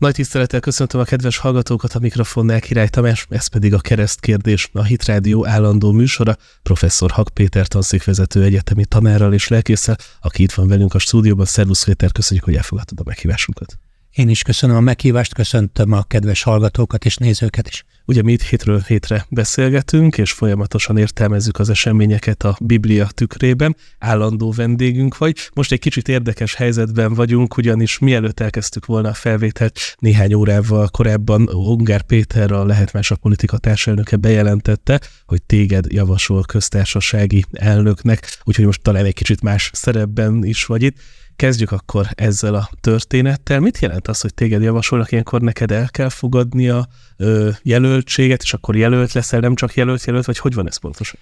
Nagy tisztelettel köszöntöm a kedves hallgatókat a mikrofonnál, Király Tamás, ez pedig a keresztkérdés, a Hitrádió állandó műsora, professzor Hak Péter tanszékvezető egyetemi tanárral és lelkészsel, aki itt van velünk a stúdióban. Szervusz Péter, köszönjük, hogy elfogadtad a meghívásunkat. Én is köszönöm a meghívást, köszöntöm a kedves hallgatókat és nézőket is. Ugye mi itt hétről hétre beszélgetünk, és folyamatosan értelmezzük az eseményeket a Biblia tükrében. Állandó vendégünk vagy. Most egy kicsit érdekes helyzetben vagyunk, ugyanis mielőtt elkezdtük volna a felvételt, néhány órával korábban Ungár Péter, a Lehet Más a Politika társelnöke bejelentette, hogy téged javasol köztársasági elnöknek, úgyhogy most talán egy kicsit más szerepben is vagy itt. Kezdjük akkor ezzel a történettel. Mit jelent az, hogy téged javasolnak, ilyenkor neked el kell fogadni a ö, jelöltséget, és akkor jelölt leszel, nem csak jelölt, jelölt, vagy hogy van ez pontosan?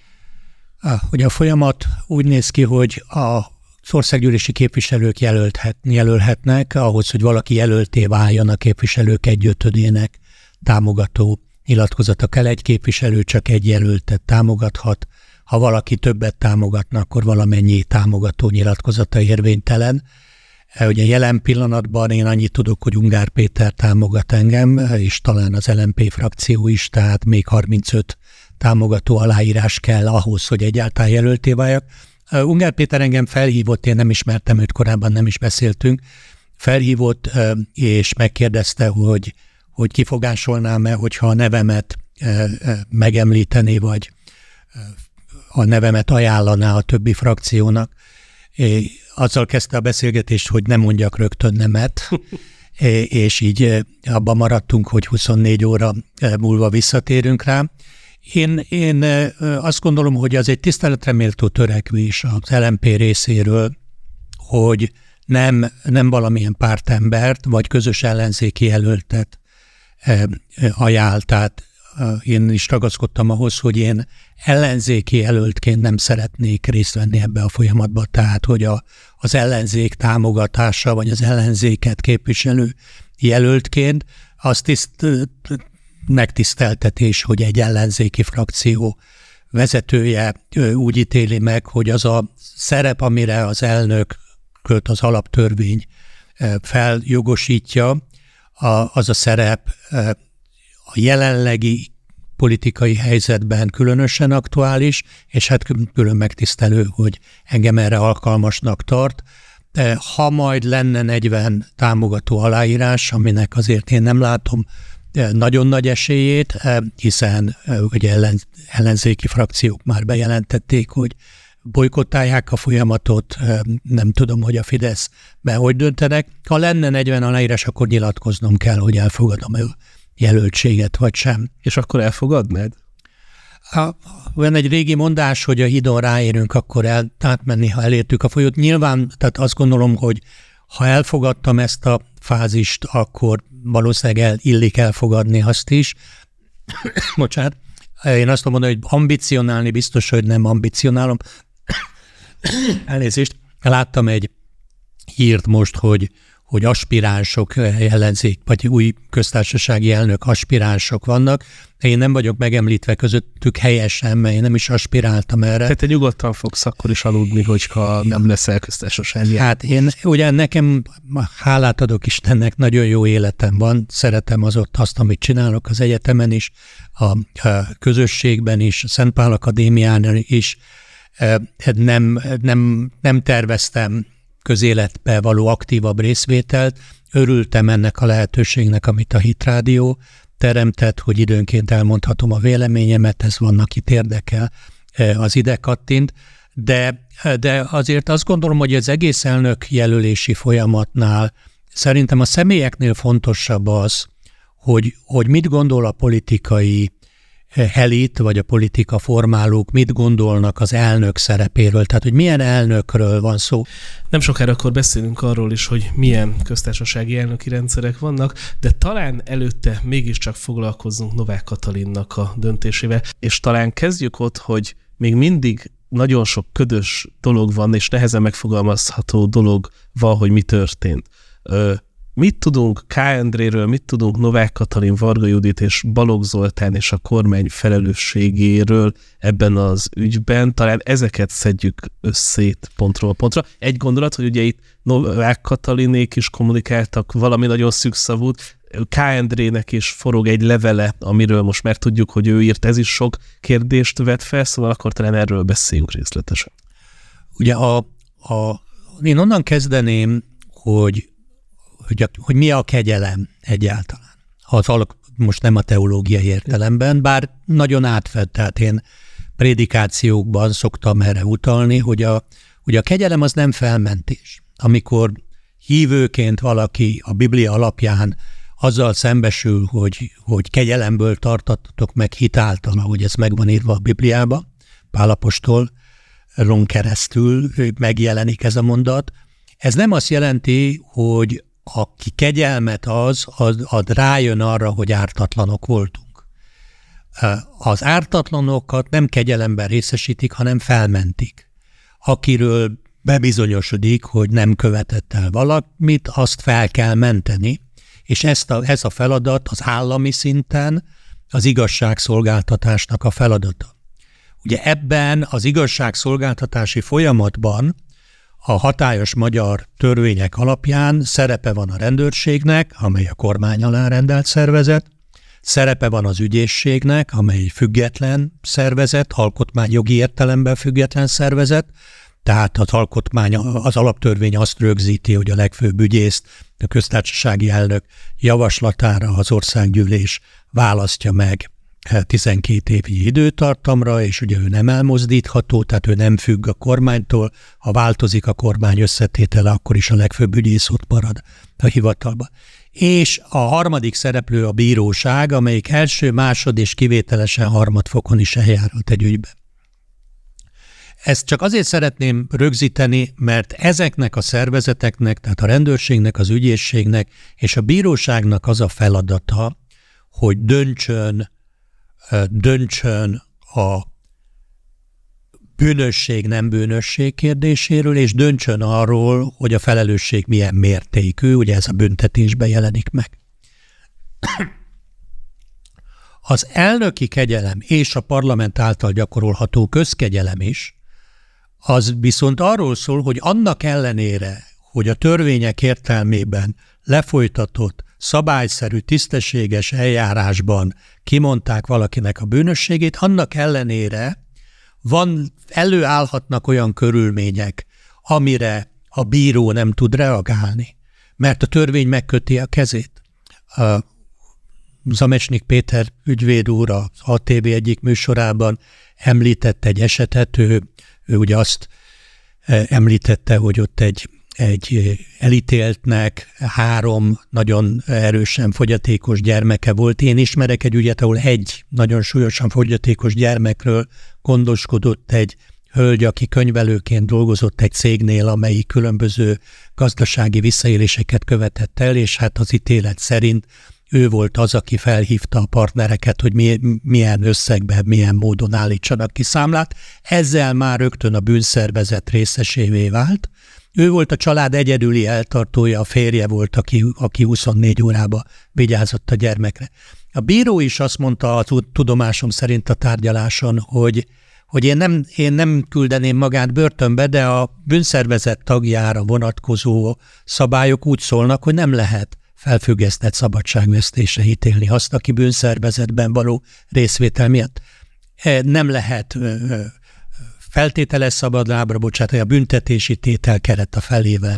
Ugye a folyamat úgy néz ki, hogy a országgyűlési képviselők jelölthet, jelölhetnek, ahhoz, hogy valaki jelölté váljon a képviselők egyötödének támogató nyilatkozata kell. Egy képviselő csak egy jelöltet támogathat, ha valaki többet támogatna, akkor valamennyi támogató nyilatkozata érvénytelen. E, ugye jelen pillanatban én annyit tudok, hogy Ungár Péter támogat engem, és talán az LMP frakció is, tehát még 35 támogató aláírás kell ahhoz, hogy egyáltalán jelölté váljak. E, Ungár Péter engem felhívott, én nem ismertem őt, korábban nem is beszéltünk, felhívott e, és megkérdezte, hogy, hogy kifogásolnám-e, hogyha a nevemet megemlíteni, vagy a nevemet ajánlaná a többi frakciónak. É, azzal kezdte a beszélgetést, hogy nem mondjak rögtön nemet, é, és így abban maradtunk, hogy 24 óra múlva visszatérünk rá. Én, én azt gondolom, hogy az egy tiszteletre méltó törekvés az LMP részéről, hogy nem, nem valamilyen pártembert, vagy közös ellenzéki jelöltet ajánl. Tehát én is ragaszkodtam ahhoz, hogy én ellenzéki jelöltként nem szeretnék részt venni ebbe a folyamatba, tehát hogy a, az ellenzék támogatása, vagy az ellenzéket képviselő jelöltként, az tiszt, megtiszteltetés, hogy egy ellenzéki frakció vezetője úgy ítéli meg, hogy az a szerep, amire az elnök köt az alaptörvény feljogosítja, az a szerep a jelenlegi politikai helyzetben különösen aktuális, és hát külön megtisztelő, hogy engem erre alkalmasnak tart. Ha majd lenne 40 támogató aláírás, aminek azért én nem látom nagyon nagy esélyét, hiszen ugye ellen, ellenzéki frakciók már bejelentették, hogy bolykottálják a folyamatot, nem tudom, hogy a Fidesz be hogy döntenek. Ha lenne 40 aláírás, akkor nyilatkoznom kell, hogy elfogadom jelöltséget, vagy sem. És akkor elfogadnád? A, olyan egy régi mondás, hogy a hidon ráérünk, akkor el, átmenni, ha elértük a folyót. Nyilván, tehát azt gondolom, hogy ha elfogadtam ezt a fázist, akkor valószínűleg el, illik elfogadni azt is. Bocsánat. Én azt mondom, hogy ambicionálni biztos, hogy nem ambicionálom. Elnézést. Láttam egy hírt most, hogy hogy aspiránsok ellenzék, vagy új köztársasági elnök aspiránsok vannak. Én nem vagyok megemlítve közöttük helyesen, mert én nem is aspiráltam erre. Tehát te nyugodtan fogsz akkor is aludni, hogyha nem leszel köztársasági Hát én ugye nekem hálát adok Istennek, nagyon jó életem van, szeretem az ott azt, amit csinálok az egyetemen is, a, a közösségben is, a Szent Pál Akadémián is. Nem, nem, nem terveztem közéletbe való aktívabb részvételt. Örültem ennek a lehetőségnek, amit a Hitrádió teremtett, hogy időnként elmondhatom a véleményemet, ez van, akit érdekel, e, az ide kattint, de, de azért azt gondolom, hogy az egész elnök jelölési folyamatnál szerintem a személyeknél fontosabb az, hogy, hogy mit gondol a politikai elit, vagy a politika formálók mit gondolnak az elnök szerepéről, tehát hogy milyen elnökről van szó. Nem sokára akkor beszélünk arról is, hogy milyen köztársasági elnöki rendszerek vannak, de talán előtte mégiscsak foglalkozzunk Novák Katalinnak a döntésével, és talán kezdjük ott, hogy még mindig nagyon sok ködös dolog van, és nehezen megfogalmazható dolog van, hogy mi történt. Mit tudunk K. Mit tudunk Novák Katalin, Varga Judit és Balogh Zoltán és a kormány felelősségéről ebben az ügyben? Talán ezeket szedjük összét pontról pontra. Egy gondolat, hogy ugye itt Novák Katalinék is kommunikáltak valami nagyon szűkszavút, K. Endrének is forog egy levele, amiről most már tudjuk, hogy ő írt, ez is sok kérdést vet fel, szóval akkor talán erről beszéljünk részletesen. Ugye a, a, én onnan kezdeném, hogy, hogy, a, hogy mi a kegyelem egyáltalán. Az alak, most nem a teológiai értelemben, bár nagyon átfed, tehát én prédikációkban szoktam erre utalni, hogy a, hogy a kegyelem az nem felmentés. Amikor hívőként valaki a Biblia alapján azzal szembesül, hogy, hogy kegyelemből tartatok meg hitáltan, ahogy ez megvan írva a Bibliába, Pálapostól ron keresztül megjelenik ez a mondat. Ez nem azt jelenti, hogy aki kegyelmet az, az, az rájön arra, hogy ártatlanok voltunk. Az ártatlanokat nem kegyelemben részesítik, hanem felmentik. Akiről bebizonyosodik, hogy nem követett el valamit, azt fel kell menteni, és ezt a, ez a feladat az állami szinten az igazságszolgáltatásnak a feladata. Ugye ebben az igazságszolgáltatási folyamatban a hatályos magyar törvények alapján szerepe van a rendőrségnek, amely a kormány alá rendelt szervezet, szerepe van az ügyészségnek, amely független szervezet, alkotmányjogi értelemben független szervezet, tehát az alkotmány, az alaptörvény azt rögzíti, hogy a legfőbb ügyészt a köztársasági elnök javaslatára az országgyűlés választja meg 12 évi időtartamra, és ugye ő nem elmozdítható, tehát ő nem függ a kormánytól. Ha változik a kormány összetétele, akkor is a legfőbb ügyész ott marad a hivatalban. És a harmadik szereplő a bíróság, amelyik első, másod és kivételesen harmadfokon is eljárhat egy ügyben. Ezt csak azért szeretném rögzíteni, mert ezeknek a szervezeteknek, tehát a rendőrségnek, az ügyészségnek és a bíróságnak az a feladata, hogy döntsön, döntsön a bűnösség, nem bűnösség kérdéséről, és döntsön arról, hogy a felelősség milyen mértékű, ugye ez a büntetésben jelenik meg. Az elnöki kegyelem és a parlament által gyakorolható közkegyelem is az viszont arról szól, hogy annak ellenére, hogy a törvények értelmében lefolytatott, szabályszerű, tisztességes eljárásban kimondták valakinek a bűnösségét, annak ellenére van, előállhatnak olyan körülmények, amire a bíró nem tud reagálni, mert a törvény megköti a kezét. A Zamecsnik Péter ügyvéd úr a ATV egyik műsorában említett egy esetet, ő ő ugye azt e, említette, hogy ott egy, egy elítéltnek három nagyon erősen fogyatékos gyermeke volt. Én ismerek egy ügyet, ahol egy nagyon súlyosan fogyatékos gyermekről gondoskodott egy hölgy, aki könyvelőként dolgozott egy cégnél, amelyik különböző gazdasági visszaéléseket követett el, és hát az ítélet szerint ő volt az, aki felhívta a partnereket, hogy milyen összegben, milyen módon állítsanak ki számlát. Ezzel már rögtön a bűnszervezet részesévé vált. Ő volt a család egyedüli eltartója, a férje volt, aki, aki 24 órába vigyázott a gyermekre. A bíró is azt mondta a tudomásom szerint a tárgyaláson, hogy hogy én nem, én nem küldeném magát börtönbe, de a bűnszervezet tagjára vonatkozó szabályok úgy szólnak, hogy nem lehet felfüggesztett szabadságvesztésre ítélni azt, aki bűnszervezetben való részvétel miatt. E, nem lehet feltételes szabadlábra bocsátani, a büntetési tétel keret a felével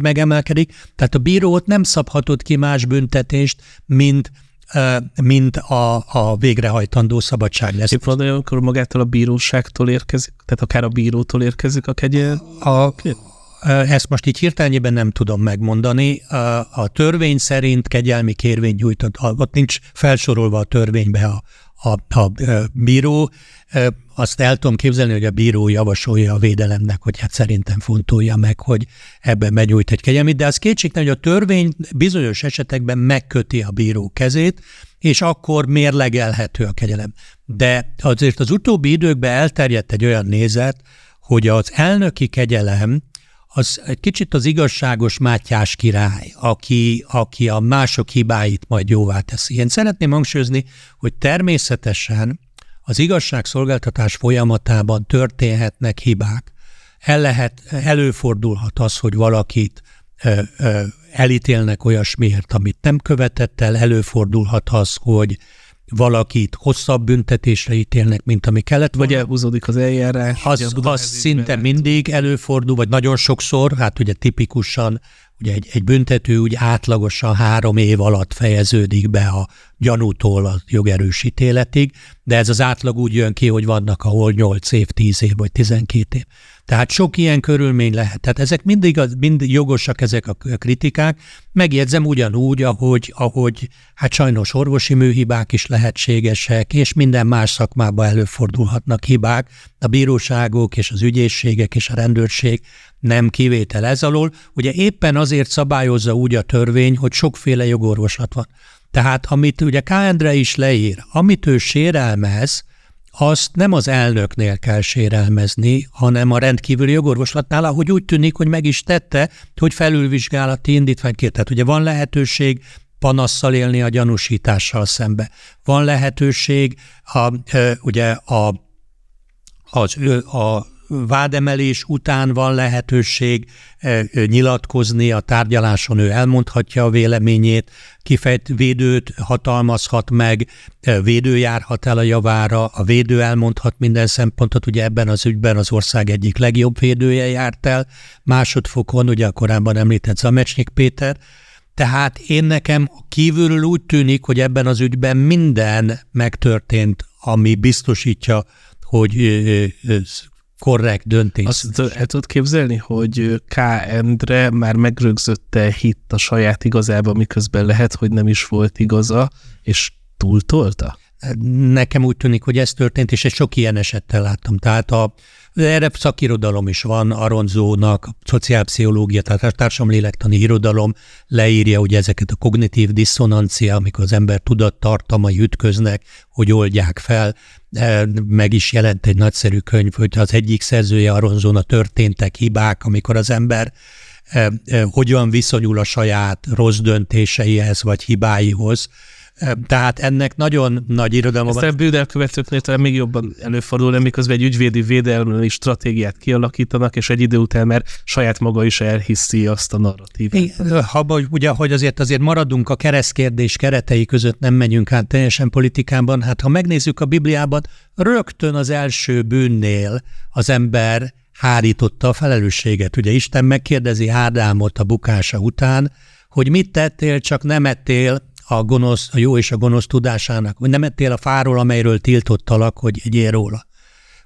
megemelkedik, tehát a bírót nem szabhatott ki más büntetést, mint mint a, a végrehajtandó szabadság lesz. Épp akkor magától a bíróságtól érkezik, tehát akár a bírótól érkezik a kegyel? A, ezt most így hirtelenjében nem tudom megmondani. A törvény szerint kegyelmi kérvény nyújtott, ott nincs felsorolva a törvénybe a, a, a bíró. Azt el tudom képzelni, hogy a bíró javasolja a védelemnek, hogy hát szerintem fontolja meg, hogy ebben benyújt egy kegyelmit, de az kétségtelen, hogy a törvény bizonyos esetekben megköti a bíró kezét, és akkor mérlegelhető a kegyelem. De azért az utóbbi időkben elterjedt egy olyan nézet, hogy az elnöki kegyelem az egy kicsit az igazságos Mátyás király, aki, aki a mások hibáit majd jóvá teszi. Én szeretném hangsúlyozni, hogy természetesen az igazságszolgáltatás folyamatában történhetnek hibák. El lehet, előfordulhat az, hogy valakit ö, ö, elítélnek olyasmiért, amit nem követett el, előfordulhat az, hogy valakit hosszabb büntetésre ítélnek, mint ami kellett Vagy elhúzódik az eljárás. Az, az szinte mindig előfordul, vagy nagyon sokszor, hát ugye tipikusan ugye egy, egy büntető úgy átlagosan három év alatt fejeződik be a gyanútól a jogerős ítéletig, de ez az átlag úgy jön ki, hogy vannak, ahol 8 év, 10 év vagy 12 év. Tehát sok ilyen körülmény lehet. Tehát ezek mindig, mindig jogosak ezek a kritikák. Megjegyzem ugyanúgy, ahogy, ahogy hát sajnos orvosi műhibák is lehetségesek, és minden más szakmában előfordulhatnak hibák. A bíróságok és az ügyészségek és a rendőrség nem kivétel ez alól. Ugye éppen azért szabályozza úgy a törvény, hogy sokféle jogorvoslat van. Tehát amit ugye K. Endre is leír, amit ő sérelmez, azt nem az elnöknél kell sérelmezni, hanem a rendkívüli jogorvoslatnál, ahogy úgy tűnik, hogy meg is tette, hogy felülvizsgálati indítványt kért. Tehát ugye van lehetőség panasszal élni a gyanúsítással szembe. Van lehetőség a, ugye a, az, a vádemelés után van lehetőség eh, nyilatkozni a tárgyaláson, ő elmondhatja a véleményét, kifejt védőt hatalmazhat meg, eh, védő járhat el a javára, a védő elmondhat minden szempontot, ugye ebben az ügyben az ország egyik legjobb védője járt el, másodfokon, ugye a korábban említett Zamecsnyik Péter, tehát én nekem kívülről úgy tűnik, hogy ebben az ügyben minden megtörtént, ami biztosítja, hogy korrekt döntés. Azt el tudod képzelni, hogy K. Endre már megrögzötte hitt a saját igazába, miközben lehet, hogy nem is volt igaza, és túltolta? Nekem úgy tűnik, hogy ez történt, és egy sok ilyen esettel láttam. Tehát a, erre szakirodalom is van, Aronzónak, szociálpszichológia, tehát a társadalomlélektani irodalom leírja hogy ezeket a kognitív diszonancia, amikor az ember tudattartamai ütköznek, hogy oldják fel. E, meg is jelent egy nagyszerű könyv, hogy az egyik szerzője Aronzóna történtek hibák, amikor az ember e, e, hogyan viszonyul a saját rossz döntéseihez vagy hibáihoz, tehát ennek nagyon nagy irodalma van. Ezt a bűdelkövetőknél talán még jobban előfordul, miközben egy ügyvédi védelmi stratégiát kialakítanak, és egy idő után már saját maga is elhiszi azt a narratívát. Ha, ugye, hogy azért azért maradunk a keresztkérdés keretei között, nem menjünk át teljesen politikában, hát ha megnézzük a Bibliában, rögtön az első bűnnél az ember hárította a felelősséget. Ugye Isten megkérdezi Ádámot a bukása után, hogy mit tettél, csak nem ettél a gonosz, a jó és a gonosz tudásának, vagy nem ettél a fáról, amelyről tiltottalak, hogy egyél róla.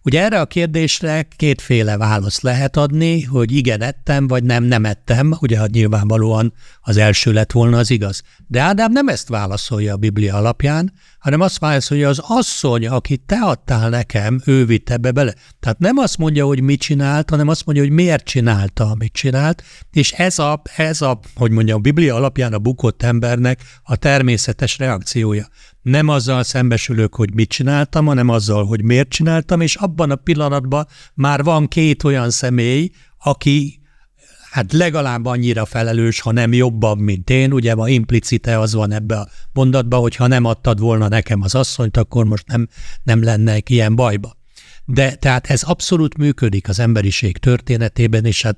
Ugye erre a kérdésre kétféle választ lehet adni, hogy igen, ettem, vagy nem, nem ettem, ugye hát nyilvánvalóan az első lett volna az igaz. De Ádám nem ezt válaszolja a Biblia alapján, hanem azt válaszolja, hogy az asszony, akit te adtál nekem, ő vitt ebbe bele. Tehát nem azt mondja, hogy mit csinált, hanem azt mondja, hogy miért csinálta, amit csinált, és ez a, ez a hogy mondja, a Biblia alapján a bukott embernek a természetes reakciója. Nem azzal szembesülök, hogy mit csináltam, hanem azzal, hogy miért csináltam, és abban a pillanatban már van két olyan személy, aki hát legalább annyira felelős, ha nem jobban, mint én. Ugye ma implicite az van ebbe a mondatban, hogy ha nem adtad volna nekem az asszonyt, akkor most nem, nem lennek ilyen bajba. De tehát ez abszolút működik az emberiség történetében, és hát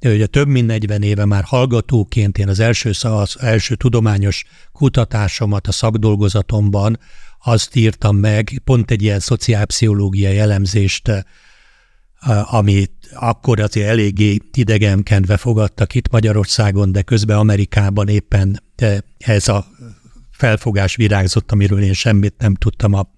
ugye több mint 40 éve már hallgatóként én az első, az első tudományos kutatásomat a szakdolgozatomban azt írtam meg, pont egy ilyen szociálpszichológiai elemzést, amit akkor azért eléggé idegenkedve fogadtak itt Magyarországon, de közben Amerikában éppen ez a felfogás virágzott, amiről én semmit nem tudtam a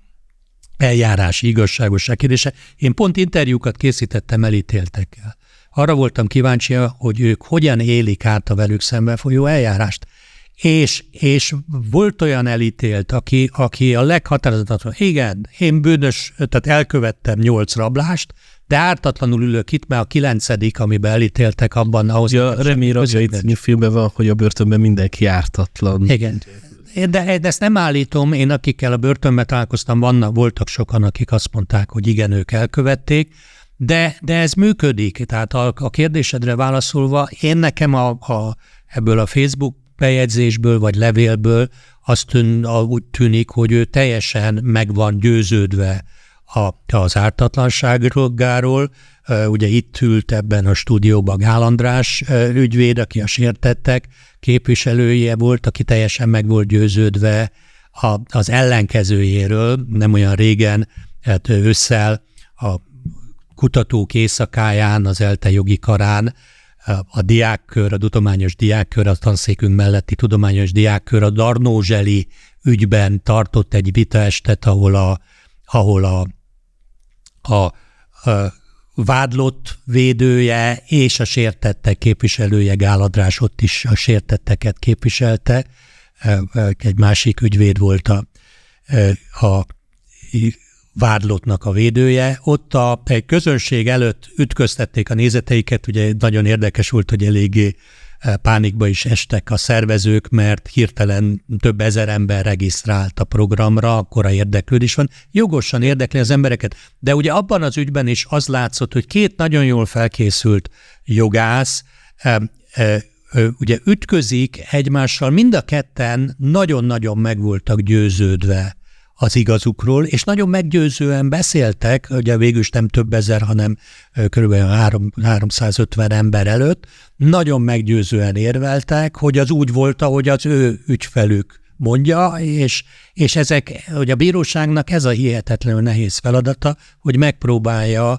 eljárási igazságosság kérdése. Én pont interjúkat készítettem elítéltekkel. Arra voltam kíváncsi, hogy ők hogyan élik át a velük szemben folyó eljárást. És, és volt olyan elítélt, aki, aki a leghatározottabban, igen, én bűnös, tehát elkövettem nyolc rablást, de ártatlanul ülök itt, mert a kilencedik, amiben elítéltek abban ahhoz... Ja, Remi Rajai filmben van, hogy a börtönben mindenki ártatlan. Igen. De, de ezt nem állítom, én akikkel a börtönben találkoztam, vannak, voltak sokan, akik azt mondták, hogy igen, ők elkövették, de, de ez működik. Tehát a, a kérdésedre válaszolva, én nekem a, a, ebből a Facebook bejegyzésből vagy levélből azt tűn, úgy tűnik, hogy ő teljesen meg van győződve a, az ártatlanságáról, Ugye itt ült ebben a stúdióban Gál András ügyvéd, aki a sértettek képviselője volt, aki teljesen meg volt győződve az ellenkezőjéről, nem olyan régen, hát ősszel a kutatók éjszakáján, az ELTE jogi karán, a diákkör, a tudományos diákkör, a tanszékünk melletti tudományos diákkör a Darnózseli ügyben tartott egy vitaestet, ahol a, ahol a, a, vádlott védője és a sértettek képviselője Gáladrás ott is a sértetteket képviselte. Egy másik ügyvéd volt a, a vádlottnak a védője. Ott a egy közönség előtt ütköztették a nézeteiket, ugye nagyon érdekes volt, hogy eléggé eh, pánikba is estek a szervezők, mert hirtelen több ezer ember regisztrált a programra, akkora érdeklődés van. Jogosan érdekli az embereket, de ugye abban az ügyben is az látszott, hogy két nagyon jól felkészült jogász, eh, eh, ugye ütközik egymással, mind a ketten nagyon-nagyon meg voltak győződve az igazukról, és nagyon meggyőzően beszéltek, ugye végül is nem több ezer, hanem kb. 350 ember előtt, nagyon meggyőzően érveltek, hogy az úgy volt, ahogy az ő ügyfelük mondja, és, és ezek, hogy a bíróságnak ez a hihetetlenül nehéz feladata, hogy megpróbálja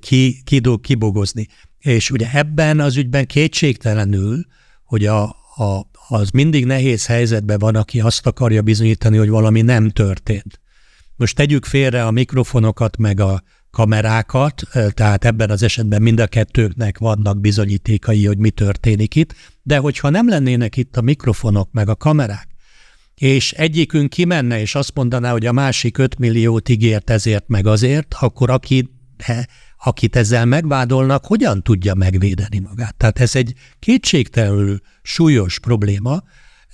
ki, ki, kibogozni. És ugye ebben az ügyben kétségtelenül, hogy a, a, az mindig nehéz helyzetben van, aki azt akarja bizonyítani, hogy valami nem történt. Most tegyük félre a mikrofonokat, meg a kamerákat, tehát ebben az esetben mind a kettőknek vannak bizonyítékai, hogy mi történik itt, de hogyha nem lennének itt a mikrofonok, meg a kamerák, és egyikünk kimenne, és azt mondaná, hogy a másik 5 milliót ígért ezért, meg azért, akkor aki akit ezzel megvádolnak, hogyan tudja megvédeni magát. Tehát ez egy kétségtelenül súlyos probléma,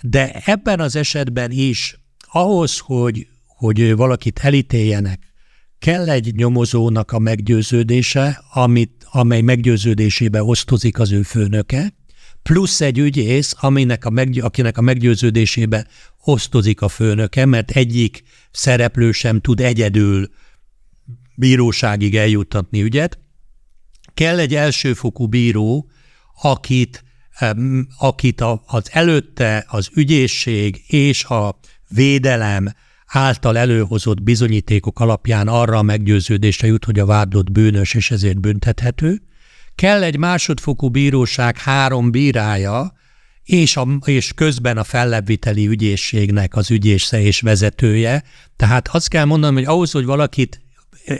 de ebben az esetben is ahhoz, hogy, hogy valakit elítéljenek, kell egy nyomozónak a meggyőződése, amit, amely meggyőződésébe osztozik az ő főnöke, plusz egy ügyész, aminek a meg, akinek a meggyőződésébe osztozik a főnöke, mert egyik szereplő sem tud egyedül bíróságig eljuttatni ügyet. Kell egy elsőfokú bíró, akit, akit az előtte az ügyészség és a védelem által előhozott bizonyítékok alapján arra a meggyőződésre jut, hogy a vádlott bűnös és ezért büntethető. Kell egy másodfokú bíróság három bírája, és, a, és közben a fellebbviteli ügyészségnek az ügyésze és vezetője. Tehát azt kell mondanom, hogy ahhoz, hogy valakit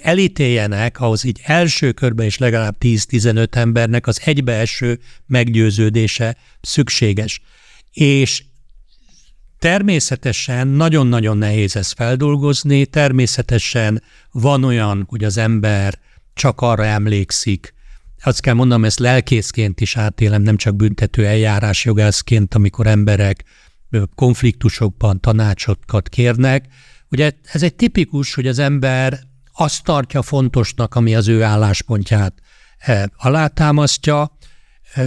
elítéljenek, ahhoz így első körben is legalább 10-15 embernek az egybeeső meggyőződése szükséges. És természetesen nagyon-nagyon nehéz ezt feldolgozni, természetesen van olyan, hogy az ember csak arra emlékszik, azt kell mondanom, ezt lelkészként is átélem, nem csak büntető eljárás jogászként, amikor emberek konfliktusokban tanácsokat kérnek. Ugye ez egy tipikus, hogy az ember azt tartja fontosnak, ami az ő álláspontját eh, alátámasztja. Eh,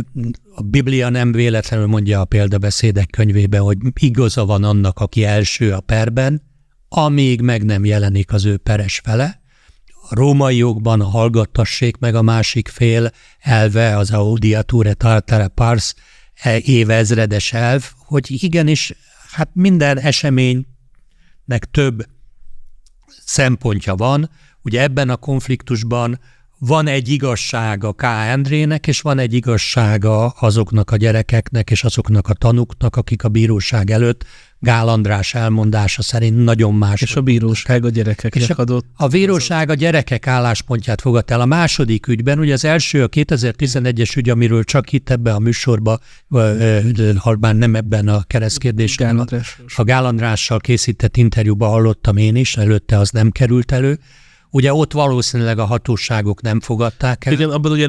a Biblia nem véletlenül mondja a példabeszédek könyvében, hogy igaza van annak, aki első a perben, amíg meg nem jelenik az ő peres fele. A római jogban a hallgattassék meg a másik fél elve, az audiature tartare pars eh, évezredes elv, hogy igenis, hát minden eseménynek több szempontja van. Ugye ebben a konfliktusban van egy igazsága K. Endrének, és van egy igazsága azoknak a gyerekeknek és azoknak a tanuknak, akik a bíróság előtt Gál András elmondása szerint nagyon más. És a bíróság a gyerekeknek adott. A bíróság a gyerekek álláspontját fogadta el. A második ügyben, ugye az első, a 2011-es ügy, amiről csak itt ebben a műsorban, ha már nem ebben a keresztkérdésben, a Gál Andrással készített interjúban hallottam én is, előtte az nem került elő, Ugye ott valószínűleg a hatóságok nem fogadták el. Igen, abban ugye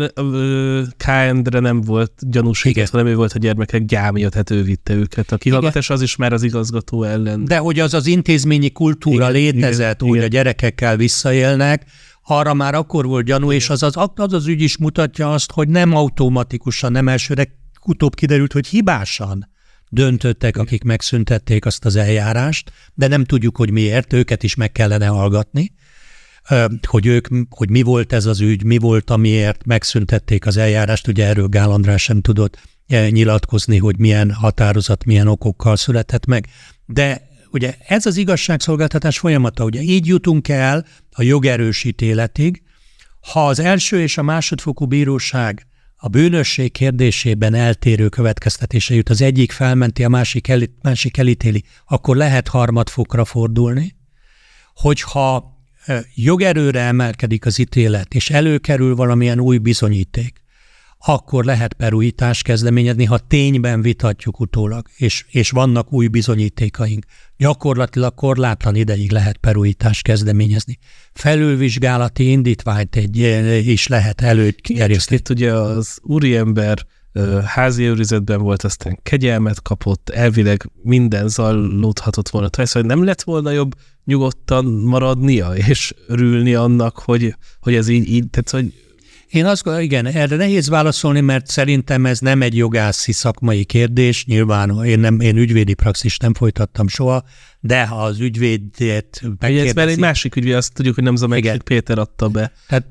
K.N.-re nem volt gyanúsítás, hanem ő volt a gyermekek gyámja, tehát ő vitte őket. A kihallgatás igen. az is már az igazgató ellen. De hogy az az intézményi kultúra igen, létezett, igen, hogy igen. a gyerekekkel visszaélnek, arra már akkor volt gyanú, igen. és az az, az az ügy is mutatja azt, hogy nem automatikusan, nem elsőre, utóbb kiderült, hogy hibásan döntöttek, igen. akik megszüntették azt az eljárást, de nem tudjuk, hogy miért, őket is meg kellene hallgatni hogy ők, hogy mi volt ez az ügy, mi volt, amiért megszüntették az eljárást, ugye erről Gál András sem tudott nyilatkozni, hogy milyen határozat, milyen okokkal született meg, de ugye ez az igazságszolgáltatás folyamata, ugye így jutunk el a jogerősítéletig, ha az első és a másodfokú bíróság a bűnösség kérdésében eltérő következtetése jut, az egyik felmenti, a másik, el, másik elítéli, akkor lehet harmadfokra fordulni. Hogyha jogerőre emelkedik az ítélet, és előkerül valamilyen új bizonyíték, akkor lehet perújítást kezdeményezni, ha tényben vitatjuk utólag, és, és vannak új bizonyítékaink. Gyakorlatilag korlátlan ideig lehet perújítást kezdeményezni. Felülvizsgálati indítványt egy, is lehet előterjeszteni. Itt ugye az úriember házi őrizetben volt, aztán kegyelmet kapott, elvileg minden zajlódhatott volna. Tehát nem lett volna jobb nyugodtan maradnia, és örülni annak, hogy, hogy ez így, így tehát hogy én azt gondolom, igen, erre nehéz válaszolni, mert szerintem ez nem egy jogászi szakmai kérdés. Nyilván én, nem, én ügyvédi praxis nem folytattam soha, de ha az ügyvédet megkérdezi... Ez már egy másik ügyvéd, azt tudjuk, hogy nem Zamek Péter adta be. Tehát,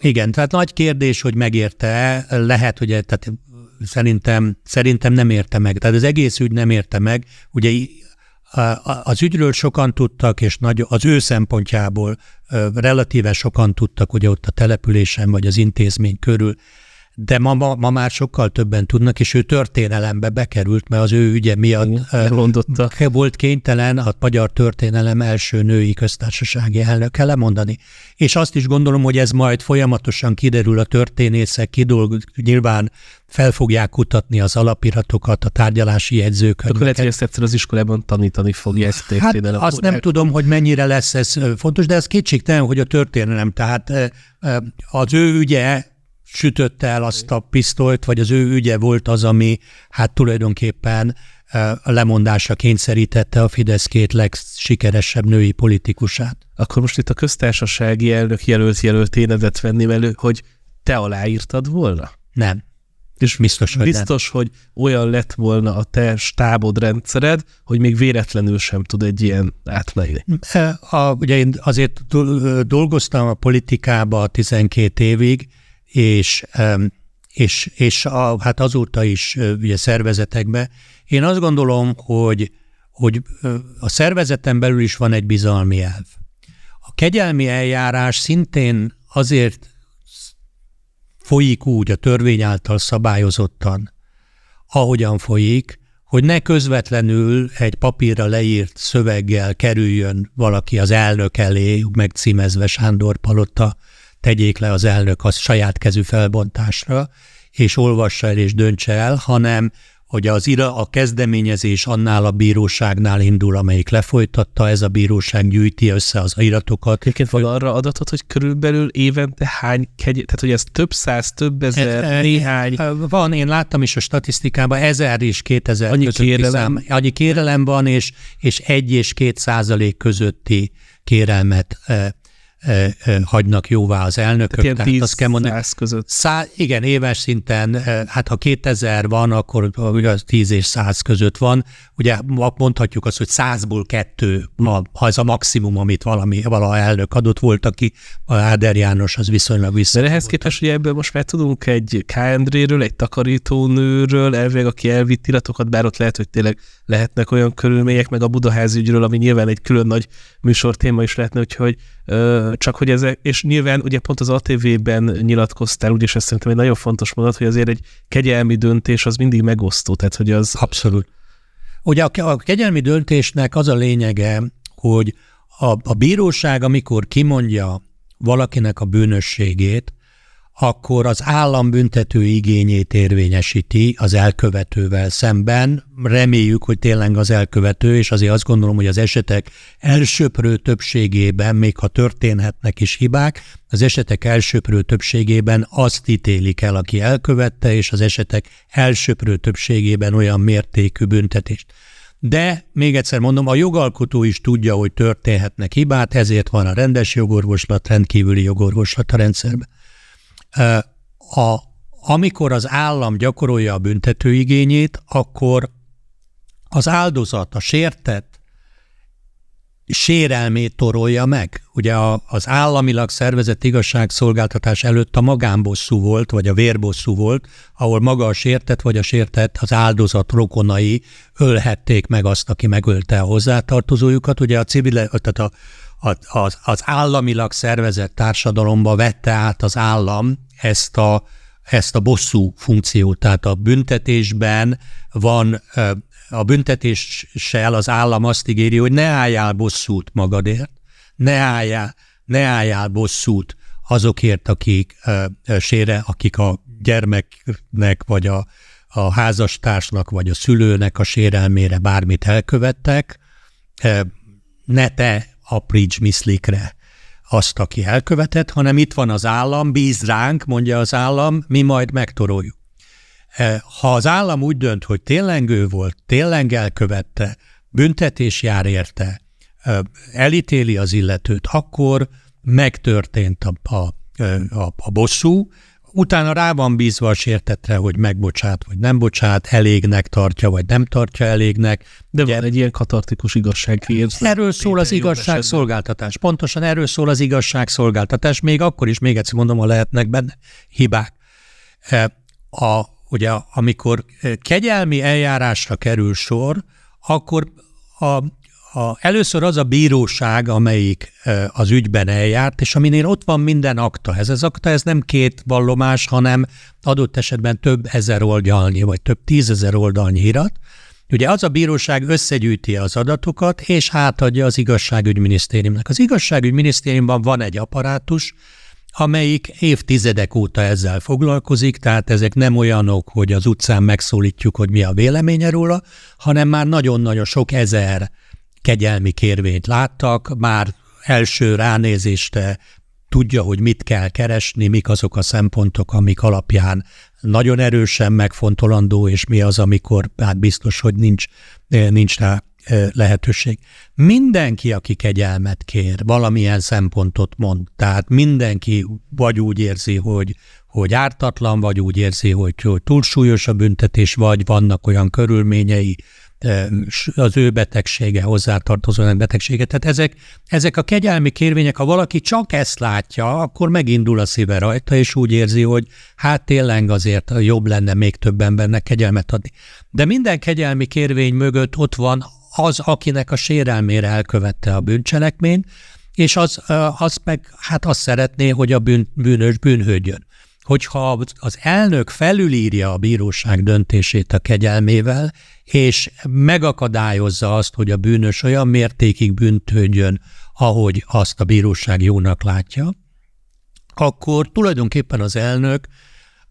igen, tehát nagy kérdés, hogy megérte lehet, hogy tehát szerintem, szerintem nem érte meg. Tehát az egész ügy nem érte meg. Ugye az ügyről sokan tudtak, és nagy, az ő szempontjából relatíve sokan tudtak ugye ott a településen vagy az intézmény körül, de ma, ma, ma már sokkal többen tudnak, és ő történelembe bekerült, mert az ő ügye miatt Elmondotta. volt kénytelen a magyar történelem első női köztársasági elnöke lemondani. És azt is gondolom, hogy ez majd folyamatosan kiderül a történészek, kidolg, nyilván fel fogják kutatni az alapiratokat, a tárgyalási jegyzőket. Akkor lehet, hogy ezt egyszer az iskolában tanítani fogja ezt történelem. Hát azt nem tudom, hogy mennyire lesz ez fontos, de ez kétségtelen, hogy a történelem, tehát az ő ügye sütötte el azt a pisztolyt, vagy az ő ügye volt az, ami hát tulajdonképpen a lemondásra kényszerítette a Fidesz két legsikeresebb női politikusát. Akkor most itt a köztársasági elnök jelölt jelölt énedet venném elő, hogy te aláírtad volna? Nem. És biztos, hogy Biztos, nem. hogy olyan lett volna a te stábod rendszered, hogy még véletlenül sem tud egy ilyen átmenni. A, ugye én azért dolgoztam a politikába 12 évig, és, és, és a, hát azóta is ugye szervezetekbe. Én azt gondolom, hogy, hogy a szervezeten belül is van egy bizalmi elv. A kegyelmi eljárás szintén azért folyik úgy a törvény által szabályozottan, ahogyan folyik, hogy ne közvetlenül egy papírra leírt szöveggel kerüljön valaki az elnök elé, megcímezve Sándor Palota tegyék le az elnök az saját kezű felbontásra, és olvassa el és döntse el, hanem hogy az ira, a kezdeményezés annál a bíróságnál indul, amelyik lefolytatta, ez a bíróság gyűjti össze az iratokat. Egyébként vagy arra adatot, hogy körülbelül évente hány kegy, tehát hogy ez több száz, több ezer, ez, néhány. Van, én láttam is a statisztikában, ezer és kétezer annyi kérelem. Szám, annyi kérelem van, és, és egy és két százalék közötti kérelmet hagynak jóvá az elnökök. Tehát, tehát azt kell mondani, között. Szá, igen, éves szinten, hát ha 2000 van, akkor ugye 10 és 100 között van. Ugye mondhatjuk azt, hogy 100-ból kettő, ha ez a maximum, amit valami, vala elnök adott volt, aki a Áder János, az viszonylag vissza. De ehhez képest, hogy ebből most már tudunk egy Kndréről, egy takarítónőről, elvileg, aki elvitt iratokat, bár ott lehet, hogy tényleg lehetnek olyan körülmények, meg a Budaházi ügyről, ami nyilván egy külön nagy műsortéma is lehetne, úgyhogy csak hogy ezek, és nyilván ugye pont az ATV-ben nyilatkoztál, úgyis ez szerintem egy nagyon fontos mondat, hogy azért egy kegyelmi döntés az mindig megosztó, tehát hogy az... Abszolút. Ugye a, a kegyelmi döntésnek az a lényege, hogy a, a bíróság, amikor kimondja valakinek a bűnösségét, akkor az állam büntető igényét érvényesíti az elkövetővel szemben. Reméljük, hogy tényleg az elkövető, és azért azt gondolom, hogy az esetek elsőprő többségében, még ha történhetnek is hibák, az esetek elsőprő többségében azt ítélik el, aki elkövette, és az esetek elsőprő többségében olyan mértékű büntetést. De még egyszer mondom, a jogalkotó is tudja, hogy történhetnek hibát, ezért van a rendes jogorvoslat, rendkívüli jogorvoslat a rendszerben. A, amikor az állam gyakorolja a büntetőigényét, akkor az áldozat, a sértett sérelmét torolja meg. Ugye a, az államilag szervezett igazságszolgáltatás előtt a magánbosszú volt, vagy a vérbosszú volt, ahol maga a sértett, vagy a sértett az áldozat rokonai ölhették meg azt, aki megölte a hozzátartozójukat. Ugye a civil, tehát a, az, az államilag szervezett társadalomba vette át az állam ezt a, ezt a bosszú funkciót. Tehát a büntetésben van a büntetéssel az állam azt ígéri, hogy ne álljál bosszút magadért, ne álljál, ne álljál bosszút azokért, akik sére, akik a gyermeknek, vagy a, a házastársnak, vagy a szülőnek a sérelmére bármit elkövettek, ne te apríts miszlikre azt, aki elkövetett, hanem itt van az állam, bíz ránk, mondja az állam, mi majd megtoroljuk. Eh, ha az állam úgy dönt, hogy tényleg volt, tényleg elkövette, büntetés jár érte, eh, elítéli az illetőt, akkor megtörtént a, a, eh, a, a bosszú, utána rá van bízva a sértetre, hogy megbocsát, vagy nem bocsát, elégnek tartja, vagy nem tartja elégnek. De Ugye, van egy ilyen katartikus igazságérzet. Erről szól az igazságszolgáltatás. Pontosan erről szól az igazságszolgáltatás, még akkor is, még egyszer mondom, ha lehetnek benne hibák. A, ugye amikor eh, kegyelmi eljárásra kerül sor, akkor a, a, először az a bíróság, amelyik az ügyben eljárt, és aminél ott van minden akta. Ez az akta, ez nem két vallomás, hanem adott esetben több ezer oldalnyi, vagy több tízezer oldalnyi irat. Ugye az a bíróság összegyűjti az adatokat, és hátadja az igazságügyminisztériumnak. Az igazságügyminisztériumban van egy apparátus, amelyik évtizedek óta ezzel foglalkozik, tehát ezek nem olyanok, hogy az utcán megszólítjuk, hogy mi a véleménye róla, hanem már nagyon-nagyon sok ezer kegyelmi kérvényt láttak, már első ránézésre tudja, hogy mit kell keresni, mik azok a szempontok, amik alapján nagyon erősen megfontolandó, és mi az, amikor hát biztos, hogy nincs, nincs rá lehetőség. Mindenki, aki kegyelmet kér, valamilyen szempontot mond, tehát mindenki vagy úgy érzi, hogy, hogy ártatlan, vagy úgy érzi, hogy, hogy túlsúlyos a büntetés, vagy vannak olyan körülményei, az ő betegsége, hozzátartozó betegsége. Tehát ezek, ezek a kegyelmi kérvények, ha valaki csak ezt látja, akkor megindul a szíve rajta, és úgy érzi, hogy hát tényleg azért jobb lenne még több embernek kegyelmet adni. De minden kegyelmi kérvény mögött ott van az, akinek a sérelmére elkövette a bűncselekményt, és az, az meg hát azt szeretné, hogy a bűn, bűnös bűnhődjön. Hogyha az elnök felülírja a bíróság döntését a kegyelmével, és megakadályozza azt, hogy a bűnös olyan mértékig bűnhődjön, ahogy azt a bíróság jónak látja, akkor tulajdonképpen az elnök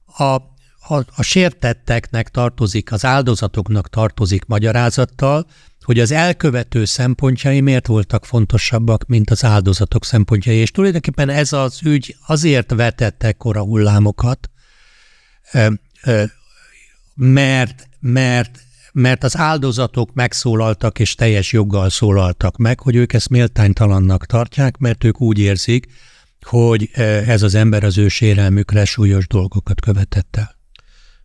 a, a, a sértetteknek tartozik, az áldozatoknak tartozik magyarázattal, hogy az elkövető szempontjai miért voltak fontosabbak, mint az áldozatok szempontjai. És tulajdonképpen ez az ügy azért vetett ekkora hullámokat, mert, mert, mert az áldozatok megszólaltak és teljes joggal szólaltak meg, hogy ők ezt méltánytalannak tartják, mert ők úgy érzik, hogy ez az ember az ő sérelmükre súlyos dolgokat követett el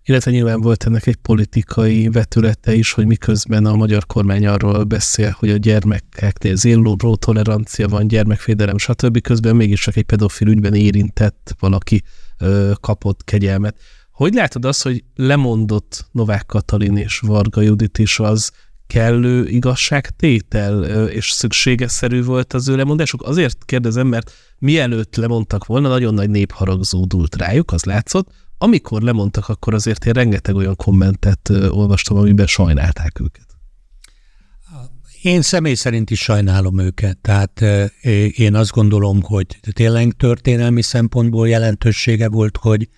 illetve nyilván volt ennek egy politikai vetülete is, hogy miközben a magyar kormány arról beszél, hogy a gyermekeknél zéró tolerancia van, gyermekfédelem, stb. Közben mégiscsak egy pedofil ügyben érintett valaki ö, kapott kegyelmet. Hogy látod azt, hogy lemondott Novák Katalin és Varga Judit is az kellő igazságtétel és szükségesszerű volt az ő lemondásuk? Azért kérdezem, mert mielőtt lemondtak volna, nagyon nagy népharag zúdult rájuk, az látszott, amikor lemondtak, akkor azért én rengeteg olyan kommentet olvastam, amiben sajnálták őket. Én személy szerint is sajnálom őket, tehát én azt gondolom, hogy tényleg történelmi szempontból jelentősége volt, hogy,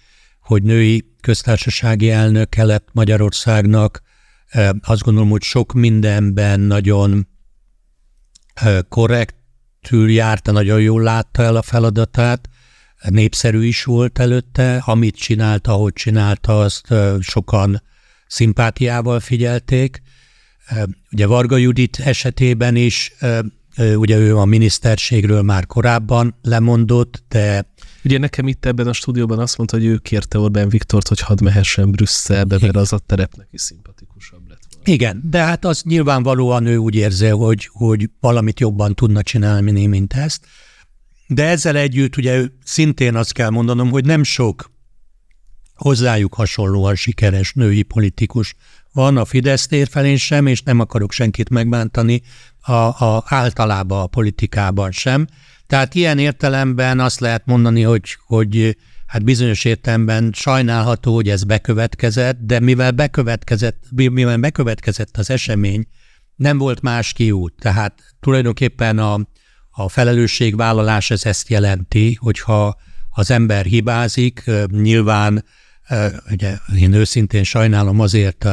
hogy női köztársasági elnök lett Magyarországnak. Azt gondolom, hogy sok mindenben nagyon korrektül járta, nagyon jól látta el a feladatát, népszerű is volt előtte, amit csinálta, ahogy csinálta, azt sokan szimpátiával figyelték. Ugye Varga Judit esetében is, ugye ő a miniszterségről már korábban lemondott, de Ugye nekem itt ebben a stúdióban azt mondta, hogy ő kérte Orbán Viktort, hogy hadd mehessen Brüsszelbe, mert az a terep neki szimpatikusabb lett volna. Igen, de hát az nyilvánvalóan ő úgy érzi, hogy, hogy valamit jobban tudna csinálni, mint ezt. De ezzel együtt ugye szintén azt kell mondanom, hogy nem sok hozzájuk hasonlóan sikeres női politikus van a Fidesz térfelén sem, és nem akarok senkit megbántani a, a, általában a politikában sem. Tehát ilyen értelemben azt lehet mondani, hogy, hogy hát bizonyos értelemben sajnálható, hogy ez bekövetkezett, de mivel bekövetkezett, mivel bekövetkezett az esemény, nem volt más kiút. Tehát tulajdonképpen a, a felelősségvállalás ez ezt jelenti, hogyha az ember hibázik, nyilván ugye én őszintén sajnálom azért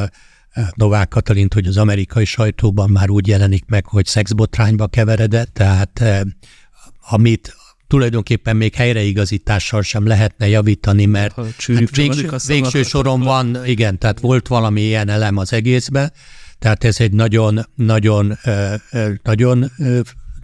Novák Katalint, hogy az amerikai sajtóban már úgy jelenik meg, hogy szexbotrányba keveredett, tehát amit tulajdonképpen még helyreigazítással sem lehetne javítani, mert hát végső, végső soron van, igen, tehát volt valami ilyen elem az egészben, tehát ez egy nagyon, nagyon, nagyon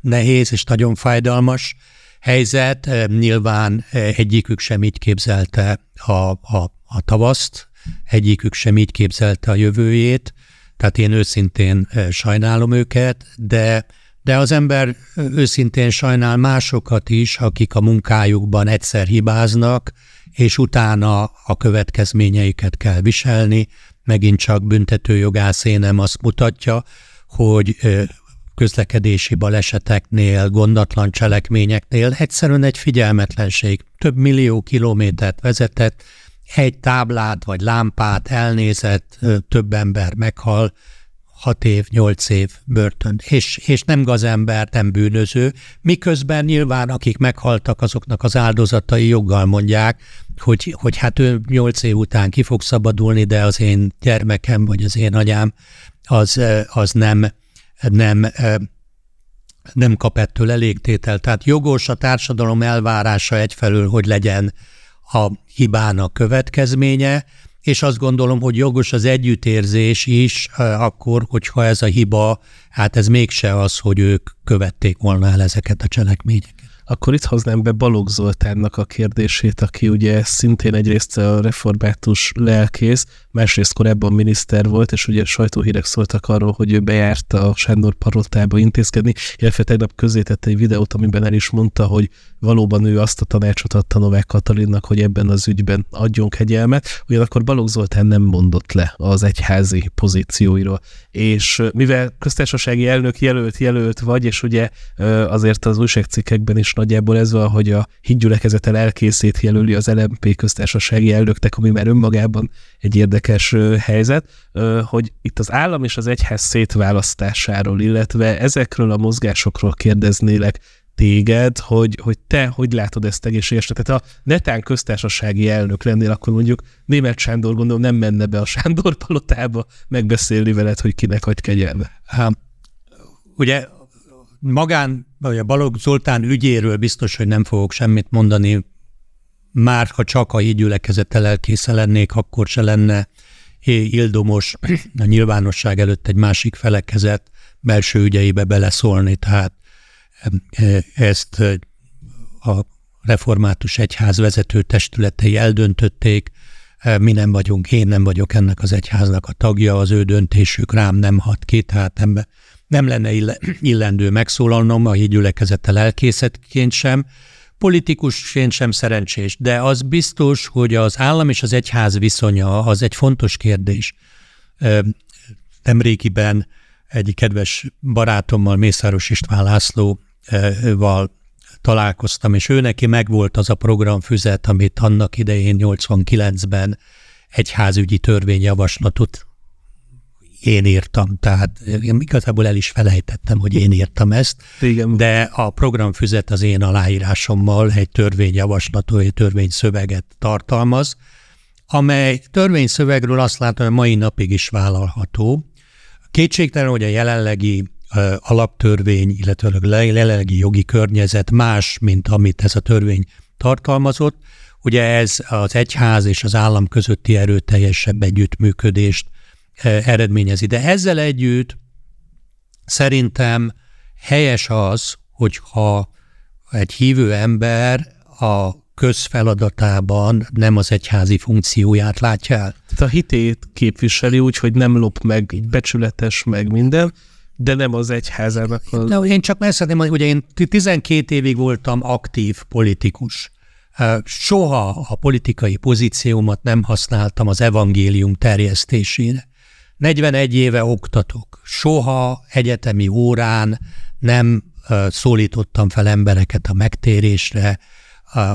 nehéz és nagyon fájdalmas helyzet. Nyilván egyikük sem így képzelte a, a, a tavaszt, egyikük sem így képzelte a jövőjét, tehát én őszintén sajnálom őket, de de az ember őszintén sajnál másokat is, akik a munkájukban egyszer hibáznak, és utána a következményeiket kell viselni. Megint csak büntetőjogászénem azt mutatja, hogy közlekedési baleseteknél, gondatlan cselekményeknél egyszerűen egy figyelmetlenség. Több millió kilométert vezetett, egy táblát vagy lámpát elnézett, több ember meghal, hat év, nyolc év börtön, és, és nem gazember, nem bűnöző, miközben nyilván akik meghaltak, azoknak az áldozatai joggal mondják, hogy, hogy hát ő nyolc év után ki fog szabadulni, de az én gyermekem vagy az én anyám az, az nem, nem, nem kap ettől elégtétel. Tehát jogos a társadalom elvárása egyfelől, hogy legyen a hibának következménye, és azt gondolom, hogy jogos az együttérzés is, akkor, hogyha ez a hiba, hát ez mégse az, hogy ők követték volna el ezeket a cselekményeket. Akkor itt hoznám be Balogh Zoltánnak a kérdését, aki ugye szintén egyrészt a református lelkész, másrészt korábban miniszter volt, és ugye sajtóhírek szóltak arról, hogy ő bejárt a Sándor parotába intézkedni, illetve tegnap tette egy videót, amiben el is mondta, hogy valóban ő azt a tanácsot adta Novák Katalinnak, hogy ebben az ügyben adjon kegyelmet, ugyanakkor Balogh Zoltán nem mondott le az egyházi pozícióiról. És mivel köztársasági elnök jelölt jelölt vagy, és ugye azért az újságcikkekben is nagyjából ez van, hogy a hídgyülekezetel elkészét jelöli az LMP köztársasági elnöknek, ami már önmagában egy érdekes helyzet, hogy itt az állam és az egyház szétválasztásáról, illetve ezekről a mozgásokról kérdeznélek téged, hogy, hogy te hogy látod ezt egészségesen. Tehát a netán köztársasági elnök lennél, akkor mondjuk német Sándor gondolom nem menne be a Sándor palotába megbeszélni veled, hogy kinek hagy kegyelme. Hát, ugye magán, vagy a Balogh Zoltán ügyéről biztos, hogy nem fogok semmit mondani, már ha csak a hídgyülekezettel elkésze lennék, akkor se lenne ildomos. A nyilvánosság előtt egy másik felekezet belső ügyeibe beleszólni, tehát ezt a református egyház vezető testületei eldöntötték, mi nem vagyunk, én nem vagyok ennek az egyháznak a tagja, az ő döntésük rám nem hat ki, tehát nem, nem lenne illendő megszólalnom a hídgyülekezettel elkészítként sem, politikusként sem szerencsés, de az biztos, hogy az állam és az egyház viszonya az egy fontos kérdés. Nemrégiben egy kedves barátommal, Mészáros István Lászlóval találkoztam, és ő neki megvolt az a programfüzet, amit annak idején 89-ben egyházügyi törvényjavaslatot én írtam, tehát én igazából el is felejtettem, hogy én írtam ezt, Igen. de a programfüzet az én aláírásommal egy törvényjavaslatot, egy törvényszöveget tartalmaz, amely törvényszövegről azt látom, hogy mai napig is vállalható. Kétségtelen, hogy a jelenlegi alaptörvény, illetve a jelenlegi jogi környezet más, mint amit ez a törvény tartalmazott. Ugye ez az egyház és az állam közötti erőteljesebb együttműködést eredményezi. De ezzel együtt szerintem helyes az, hogyha egy hívő ember a közfeladatában nem az egyházi funkcióját látja el. Tehát a hitét képviseli úgy, hogy nem lop meg, becsületes meg minden, de nem az egyházának. Az... No, én csak szeretném, hogy ugye én 12 évig voltam aktív politikus. Soha a politikai pozíciómat nem használtam az evangélium terjesztésére. 41 éve oktatok. Soha egyetemi órán nem szólítottam fel embereket a megtérésre,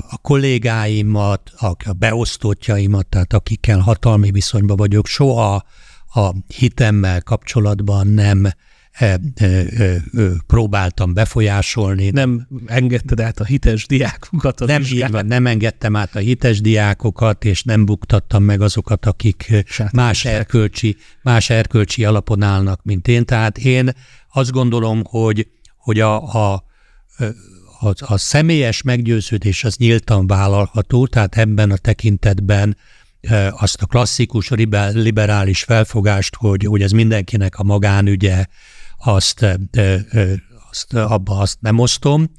a kollégáimat, a beosztottjaimat, tehát akikkel hatalmi viszonyban vagyok, soha a hitemmel kapcsolatban nem próbáltam befolyásolni. Nem engedted át a hites diákokat? Nem így van, nem engedtem át a hites diákokat, és nem buktattam meg azokat, akik más erkölcsi, más erkölcsi alapon állnak, mint én. Tehát én azt gondolom, hogy, hogy a, a, a, a személyes meggyőződés az nyíltan vállalható, tehát ebben a tekintetben azt a klasszikus liberális felfogást, hogy, hogy ez mindenkinek a magánügye, azt, azt abba azt nem osztom,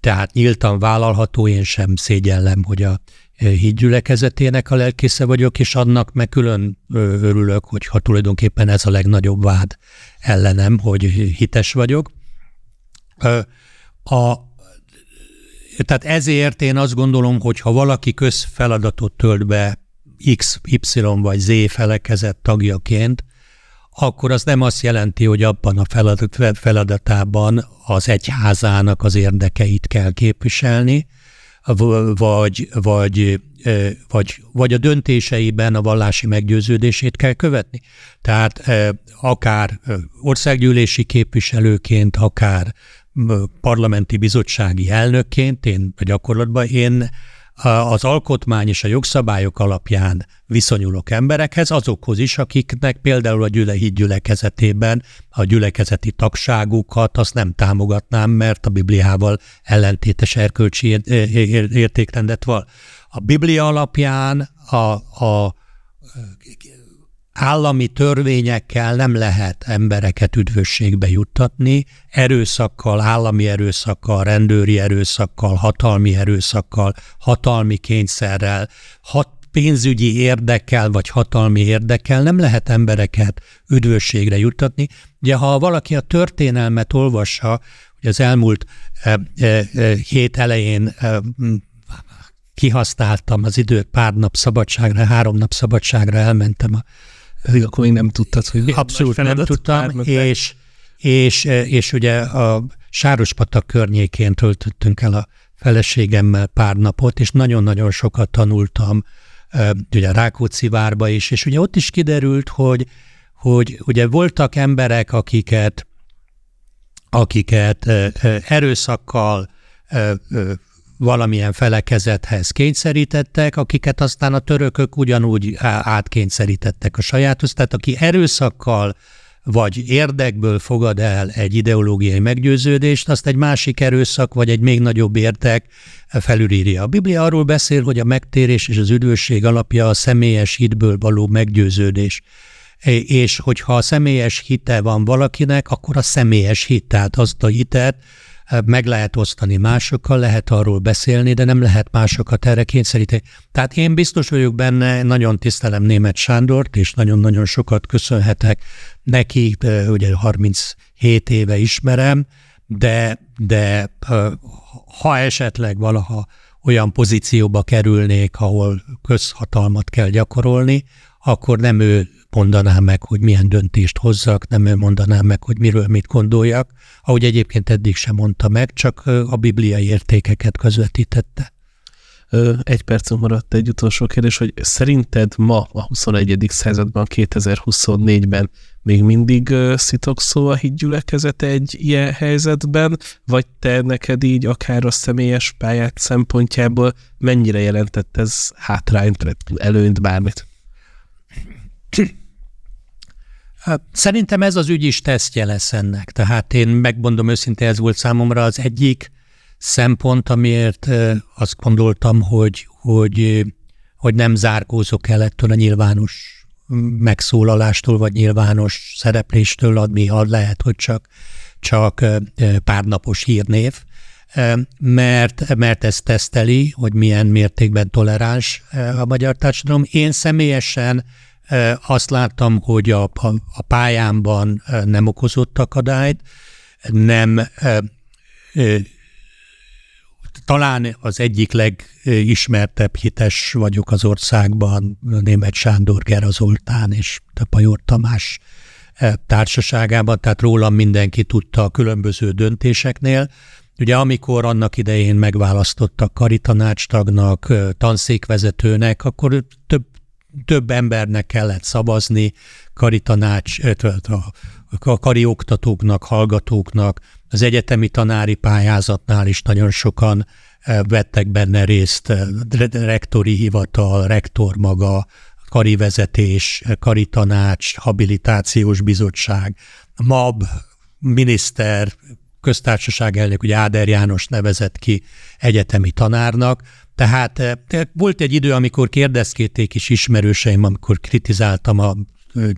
tehát nyíltan vállalható, én sem szégyellem, hogy a hídgyülekezetének a lelkésze vagyok, és annak meg külön örülök, hogy ha tulajdonképpen ez a legnagyobb vád ellenem, hogy hites vagyok. A, tehát ezért én azt gondolom, hogy ha valaki közfeladatot tölt be X, Y vagy Z felekezet tagjaként, akkor az nem azt jelenti, hogy abban a feladat, feladatában az egyházának az érdekeit kell képviselni, vagy, vagy, vagy, vagy a döntéseiben a vallási meggyőződését kell követni. Tehát akár országgyűlési képviselőként, akár parlamenti bizottsági elnökként, én gyakorlatban én az alkotmány és a jogszabályok alapján viszonyulok emberekhez, azokhoz is, akiknek például a gyülehíd gyülekezetében a gyülekezeti tagságukat azt nem támogatnám, mert a Bibliával ellentétes erkölcsi értékrendet van. A Biblia alapján a, a állami törvényekkel nem lehet embereket üdvösségbe juttatni, erőszakkal, állami erőszakkal, rendőri erőszakkal, hatalmi erőszakkal, hatalmi kényszerrel, hat pénzügyi érdekkel vagy hatalmi érdekkel nem lehet embereket üdvösségre juttatni. Ugye ha valaki a történelmet olvassa, hogy az elmúlt e, e, hét elején e, kihasználtam az időt pár nap szabadságra, három nap szabadságra elmentem a pedig akkor még nem tudtad, hogy Abszolút nem tudtam, és, és, és ugye a Sárospatak környékén töltöttünk el a feleségemmel pár napot, és nagyon-nagyon sokat tanultam ugye Rákóczi várba is, és ugye ott is kiderült, hogy, hogy ugye voltak emberek, akiket, akiket erőszakkal valamilyen felekezethez kényszerítettek, akiket aztán a törökök ugyanúgy átkényszerítettek a sajáthoz. Tehát aki erőszakkal vagy érdekből fogad el egy ideológiai meggyőződést, azt egy másik erőszak vagy egy még nagyobb érdek felülírja. A Biblia arról beszél, hogy a megtérés és az üdvösség alapja a személyes hitből való meggyőződés és hogyha a személyes hite van valakinek, akkor a személyes hit, tehát azt a hitet, meg lehet osztani másokkal, lehet arról beszélni, de nem lehet másokat erre kényszeríteni. Tehát én biztos vagyok benne, nagyon tisztelem német Sándort, és nagyon-nagyon sokat köszönhetek neki, ugye 37 éve ismerem, de, de ha esetleg valaha olyan pozícióba kerülnék, ahol közhatalmat kell gyakorolni, akkor nem ő mondaná meg, hogy milyen döntést hozzak, nem ő mondaná meg, hogy miről mit gondoljak, ahogy egyébként eddig sem mondta meg, csak a bibliai értékeket közvetítette. Egy percünk maradt egy utolsó kérdés, hogy szerinted ma a 21. században, 2024-ben még mindig szó a hídgyülekezete egy ilyen helyzetben, vagy te neked így akár a személyes pályát szempontjából mennyire jelentett ez hátrányt, előnyt, bármit? Hát, szerintem ez az ügy is tesztje lesz ennek. Tehát én megmondom őszintén, ez volt számomra az egyik szempont, amiért azt gondoltam, hogy, hogy, hogy nem zárkózok el ettől a nyilvános megszólalástól, vagy nyilvános szerepléstől, ami lehet, hogy csak, csak párnapos hírnév. mert, mert ez teszteli, hogy milyen mértékben toleráns a magyar társadalom. Én személyesen azt láttam, hogy a, a, pályámban nem okozott akadályt, nem talán az egyik legismertebb hites vagyok az országban, német Sándor Gera Zoltán és Pajor Tamás társaságában, tehát rólam mindenki tudta a különböző döntéseknél. Ugye amikor annak idején megválasztottak karitanácstagnak, tanszékvezetőnek, akkor több, több embernek kellett szavazni, karitanács, a karioktatóknak, hallgatóknak, az egyetemi tanári pályázatnál is nagyon sokan vettek benne részt, rektori hivatal, rektor maga, karivezetés, karitanács, habilitációs bizottság, MAB, miniszter, köztársaság elnök, ugye Áder János nevezett ki egyetemi tanárnak, tehát volt egy idő, amikor kérdezkéték is ismerőseim, amikor kritizáltam a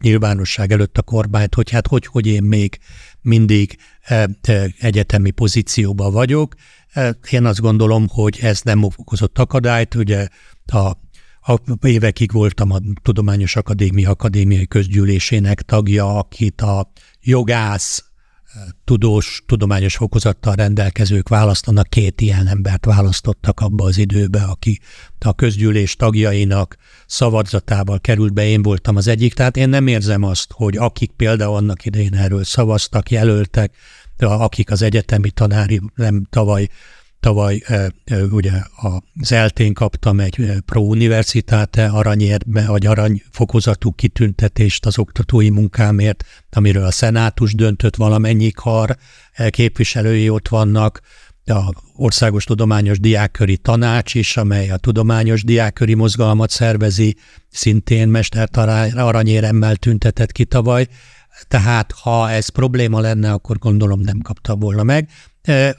nyilvánosság előtt a kormányt, hogy hát hogy, hogy én még mindig egyetemi pozícióban vagyok. Én azt gondolom, hogy ez nem okozott akadályt, ugye a a évekig voltam a Tudományos Akadémia Akadémiai Közgyűlésének tagja, akit a jogász, tudós, tudományos fokozattal rendelkezők választanak, két ilyen embert választottak abba az időbe, aki a közgyűlés tagjainak szavazatával került be, én voltam az egyik, tehát én nem érzem azt, hogy akik például annak idején erről szavaztak, jelöltek, akik az egyetemi tanári nem tavaly Tavaly ugye az eltén kaptam egy Pro Universitate aranyérbe, vagy aranyfokozatú kitüntetést az oktatói munkámért, amiről a szenátus döntött, valamennyi kar képviselői ott vannak, a Országos Tudományos Diákköri Tanács is, amely a tudományos diákköri mozgalmat szervezi, szintén mestert aranyéremmel tüntetett ki tavaly. Tehát ha ez probléma lenne, akkor gondolom nem kapta volna meg.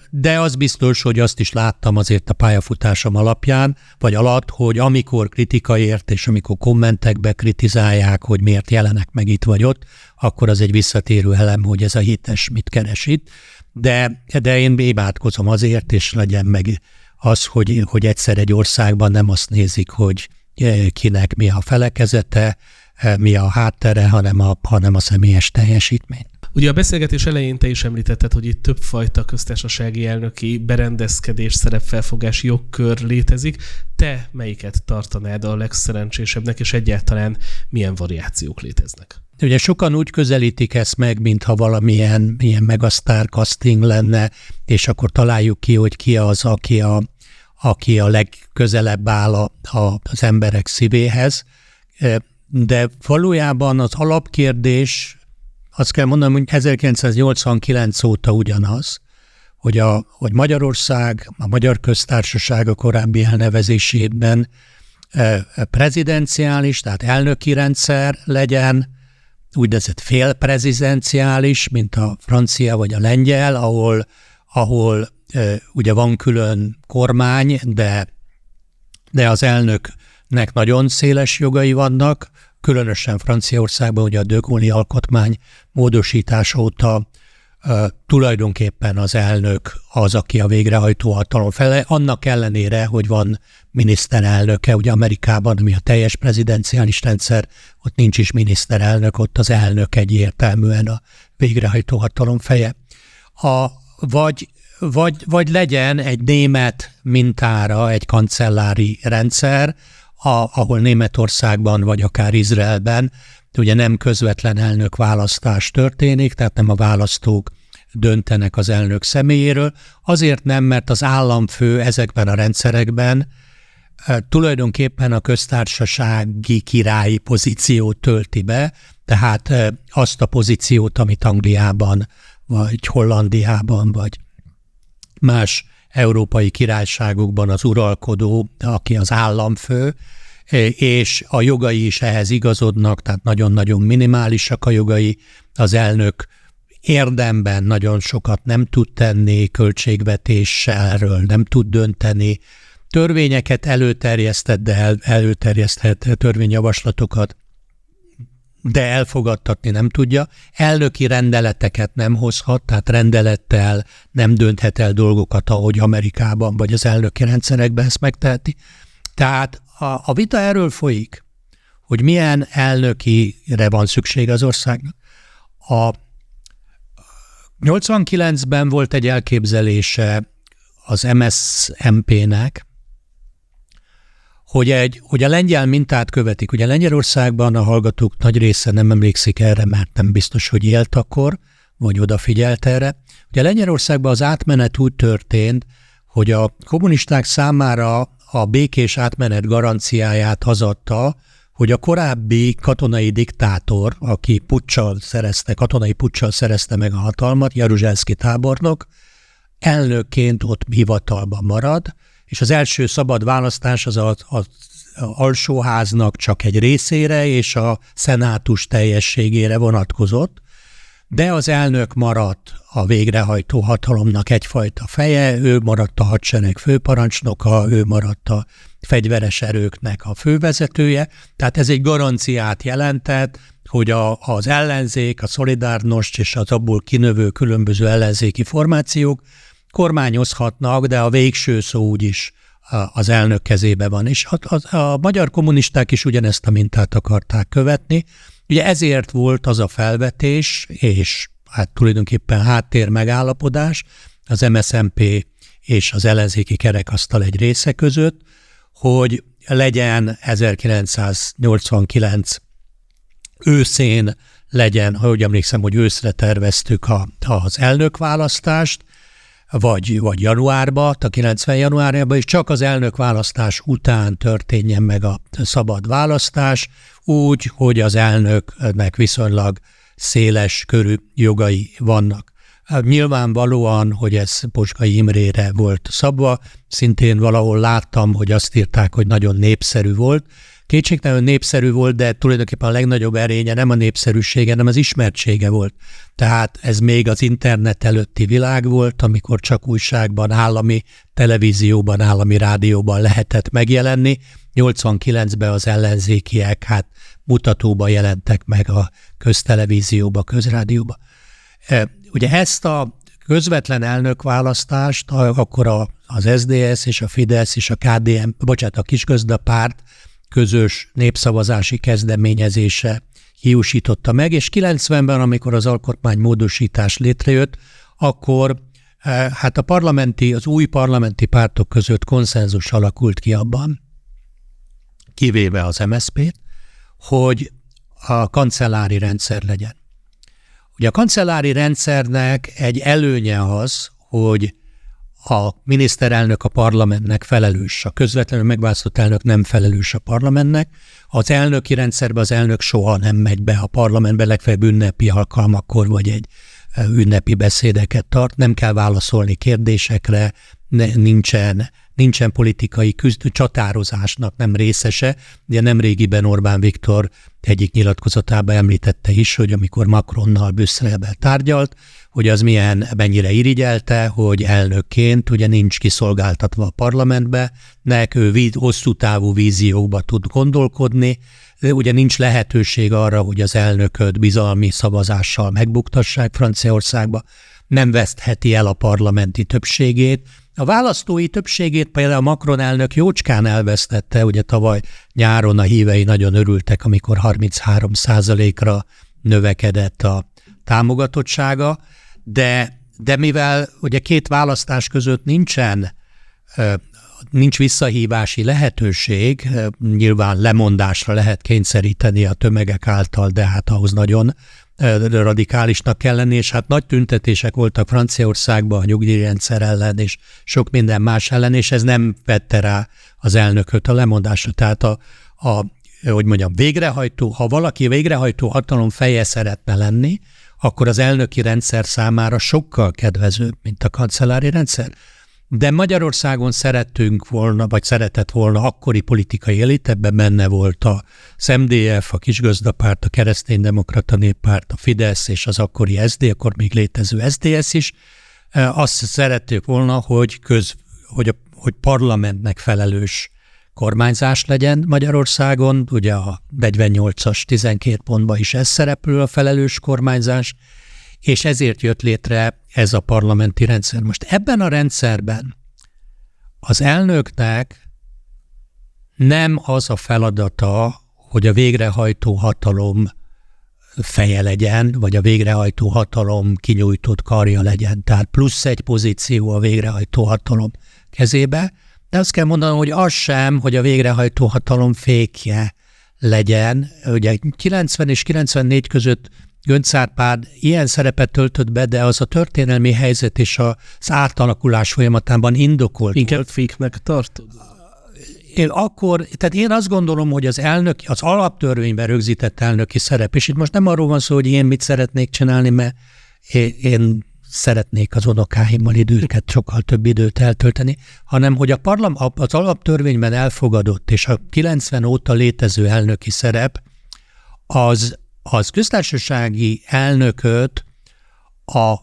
De az biztos, hogy azt is láttam azért a pályafutásom alapján, vagy alatt, hogy amikor kritika ért, és amikor kommentekbe kritizálják, hogy miért jelenek meg itt vagy ott, akkor az egy visszatérő elem, hogy ez a hites mit keres itt. De, de én bébátkozom azért, és legyen meg az, hogy, hogy egyszer egy országban nem azt nézik, hogy kinek mi a felekezete, mi a háttere, hanem a, hanem a személyes teljesítmény. Ugye a beszélgetés elején te is említetted, hogy itt többfajta köztársasági elnöki berendezkedés, szerepfelfogás, jogkör létezik. Te melyiket tartanád a legszerencsésebbnek, és egyáltalán milyen variációk léteznek? Ugye sokan úgy közelítik ezt meg, mintha valamilyen ilyen megasztár casting lenne, és akkor találjuk ki, hogy ki az, aki a, aki a legközelebb áll a, a, az emberek szívéhez. De valójában az alapkérdés azt kell mondanom, hogy 1989 óta ugyanaz, hogy, a, hogy Magyarország, a Magyar Köztársaság a korábbi elnevezésében e, prezidenciális, tehát elnöki rendszer legyen, úgynevezett félprezidenciális, mint a francia vagy a lengyel, ahol, ahol e, ugye van külön kormány, de, de az elnöknek nagyon széles jogai vannak, különösen Franciaországban, ugye a Dögóni alkotmány módosítás óta tulajdonképpen az elnök az, aki a végrehajtó hatalom fele, annak ellenére, hogy van miniszterelnöke, ugye Amerikában, ami a teljes prezidenciális rendszer, ott nincs is miniszterelnök, ott az elnök egyértelműen a végrehajtó hatalom feje. A, vagy, vagy, vagy legyen egy német mintára egy kancellári rendszer, a, ahol Németországban vagy akár Izraelben ugye nem közvetlen elnök választás történik, tehát nem a választók döntenek az elnök személyéről. Azért nem, mert az államfő ezekben a rendszerekben e, tulajdonképpen a köztársasági királyi pozíciót tölti be, tehát e, azt a pozíciót, amit Angliában, vagy Hollandiában, vagy más európai királyságokban az uralkodó, aki az államfő, és a jogai is ehhez igazodnak, tehát nagyon-nagyon minimálisak a jogai. Az elnök érdemben nagyon sokat nem tud tenni, költségvetéssel nem tud dönteni, törvényeket előterjesztett, de el, előterjeszthet törvényjavaslatokat de elfogadtatni nem tudja. Elnöki rendeleteket nem hozhat, tehát rendelettel nem dönthet el dolgokat, ahogy Amerikában vagy az elnöki rendszerekben ezt megteheti. Tehát a, a vita erről folyik, hogy milyen elnökire van szükség az országnak. A 89-ben volt egy elképzelése az MSZMP-nek, hogy, egy, hogy a lengyel mintát követik. Ugye Lengyelországban a hallgatók nagy része nem emlékszik erre, mert nem biztos, hogy élt akkor, vagy odafigyelt erre. Ugye Lengyelországban az átmenet úgy történt, hogy a kommunisták számára a békés átmenet garanciáját hazadta, hogy a korábbi katonai diktátor, aki puccsal szerezte, katonai puccsal szerezte meg a hatalmat, Jaruzselszki tábornok, elnökként ott hivatalban marad, és az első szabad választás az a, a, alsóháznak csak egy részére és a szenátus teljességére vonatkozott, de az elnök maradt a végrehajtó hatalomnak egyfajta feje, ő maradt a hadsereg főparancsnoka, ő maradt a fegyveres erőknek a fővezetője, tehát ez egy garanciát jelentett, hogy a, az ellenzék, a szolidárnost és az abból kinövő különböző ellenzéki formációk kormányozhatnak, de a végső szó úgyis az elnök kezébe van. És a, a, a magyar kommunisták is ugyanezt a mintát akarták követni. Ugye ezért volt az a felvetés, és hát tulajdonképpen háttér megállapodás az MSZMP és az ellenzéki kerekasztal egy része között, hogy legyen 1989 őszén legyen, ha úgy emlékszem, hogy őszre terveztük a, az elnökválasztást, vagy, vagy januárba, a 90 januárjában, és csak az elnök választás után történjen meg a szabad választás, úgy, hogy az elnöknek viszonylag széles körű jogai vannak. Hát nyilvánvalóan, hogy ez Poskai Imrére volt szabva, szintén valahol láttam, hogy azt írták, hogy nagyon népszerű volt, kétségtelenül népszerű volt, de tulajdonképpen a legnagyobb erénye nem a népszerűsége, hanem az ismertsége volt. Tehát ez még az internet előtti világ volt, amikor csak újságban, állami televízióban, állami rádióban lehetett megjelenni. 89-ben az ellenzékiek hát mutatóba jelentek meg a köztelevízióba, közrádióba. E, ugye ezt a közvetlen elnökválasztást akkor a, az SDS és a Fidesz és a KDM, bocsánat, a kisgazdapárt közös népszavazási kezdeményezése hiúsította meg, és 90-ben, amikor az alkotmánymódosítás létrejött, akkor eh, hát a parlamenti, az új parlamenti pártok között konszenzus alakult ki abban, kivéve az MSZP-t, hogy a kancellári rendszer legyen. Ugye a kancellári rendszernek egy előnye az, hogy a miniszterelnök a parlamentnek felelős, a közvetlenül megválasztott elnök nem felelős a parlamentnek. Az elnöki rendszerben az elnök soha nem megy be a parlamentbe, legfeljebb ünnepi alkalmakkor vagy egy ünnepi beszédeket tart, nem kell válaszolni kérdésekre, nincsen, nincsen politikai küzd, csatározásnak nem részese. Ugye nem régiben Orbán Viktor egyik nyilatkozatában említette is, hogy amikor Macronnal Brüsszelben tárgyalt, hogy az milyen, mennyire irigyelte, hogy elnökként ugye nincs kiszolgáltatva a parlamentbe, nek ő vid, hosszú távú vízióba tud gondolkodni, de ugye nincs lehetőség arra, hogy az elnököt bizalmi szavazással megbuktassák Franciaországba, nem vesztheti el a parlamenti többségét. A választói többségét például Macron elnök jócskán elvesztette, ugye tavaly nyáron a hívei nagyon örültek, amikor 33 ra növekedett a támogatottsága, de, de mivel ugye két választás között nincsen nincs visszahívási lehetőség, nyilván lemondásra lehet kényszeríteni a tömegek által, de hát ahhoz nagyon radikálisnak kell lenni, és hát nagy tüntetések voltak Franciaországban a nyugdíjrendszer ellen, és sok minden más ellen, és ez nem vette rá az elnököt a lemondásra. Tehát a, a hogy mondjam, végrehajtó, ha valaki végrehajtó hatalom feje szeretne lenni, akkor az elnöki rendszer számára sokkal kedvezőbb, mint a kancellári rendszer. De Magyarországon szerettünk volna, vagy szeretett volna akkori politikai elit, ebben benne volt a MDF, a Kisgazdapárt, a Kereszténydemokrata Néppárt, a Fidesz és az akkori SD, akkor még létező SDS is. Azt szerették volna, hogy, köz, hogy, a, hogy parlamentnek felelős kormányzás legyen Magyarországon, ugye a 48-as 12 pontban is ez szerepül a felelős kormányzás, és ezért jött létre ez a parlamenti rendszer. Most ebben a rendszerben az elnöknek nem az a feladata, hogy a végrehajtó hatalom feje legyen, vagy a végrehajtó hatalom kinyújtott karja legyen. Tehát plusz egy pozíció a végrehajtó hatalom kezébe, de azt kell mondanom, hogy az sem, hogy a végrehajtó hatalom fékje legyen. Ugye 90 és 94 között Gönc Árpád ilyen szerepet töltött be, de az a történelmi helyzet és az átalakulás folyamatában indokolt. Inkább féknek tartod? Én akkor, tehát én azt gondolom, hogy az elnök, az alaptörvényben rögzített elnöki szerep, és itt most nem arról van szó, hogy én mit szeretnék csinálni, mert én, én szeretnék az unokáimmal időket, sokkal több időt eltölteni, hanem hogy a parlam, az alaptörvényben elfogadott és a 90 óta létező elnöki szerep az, az köztársasági elnököt a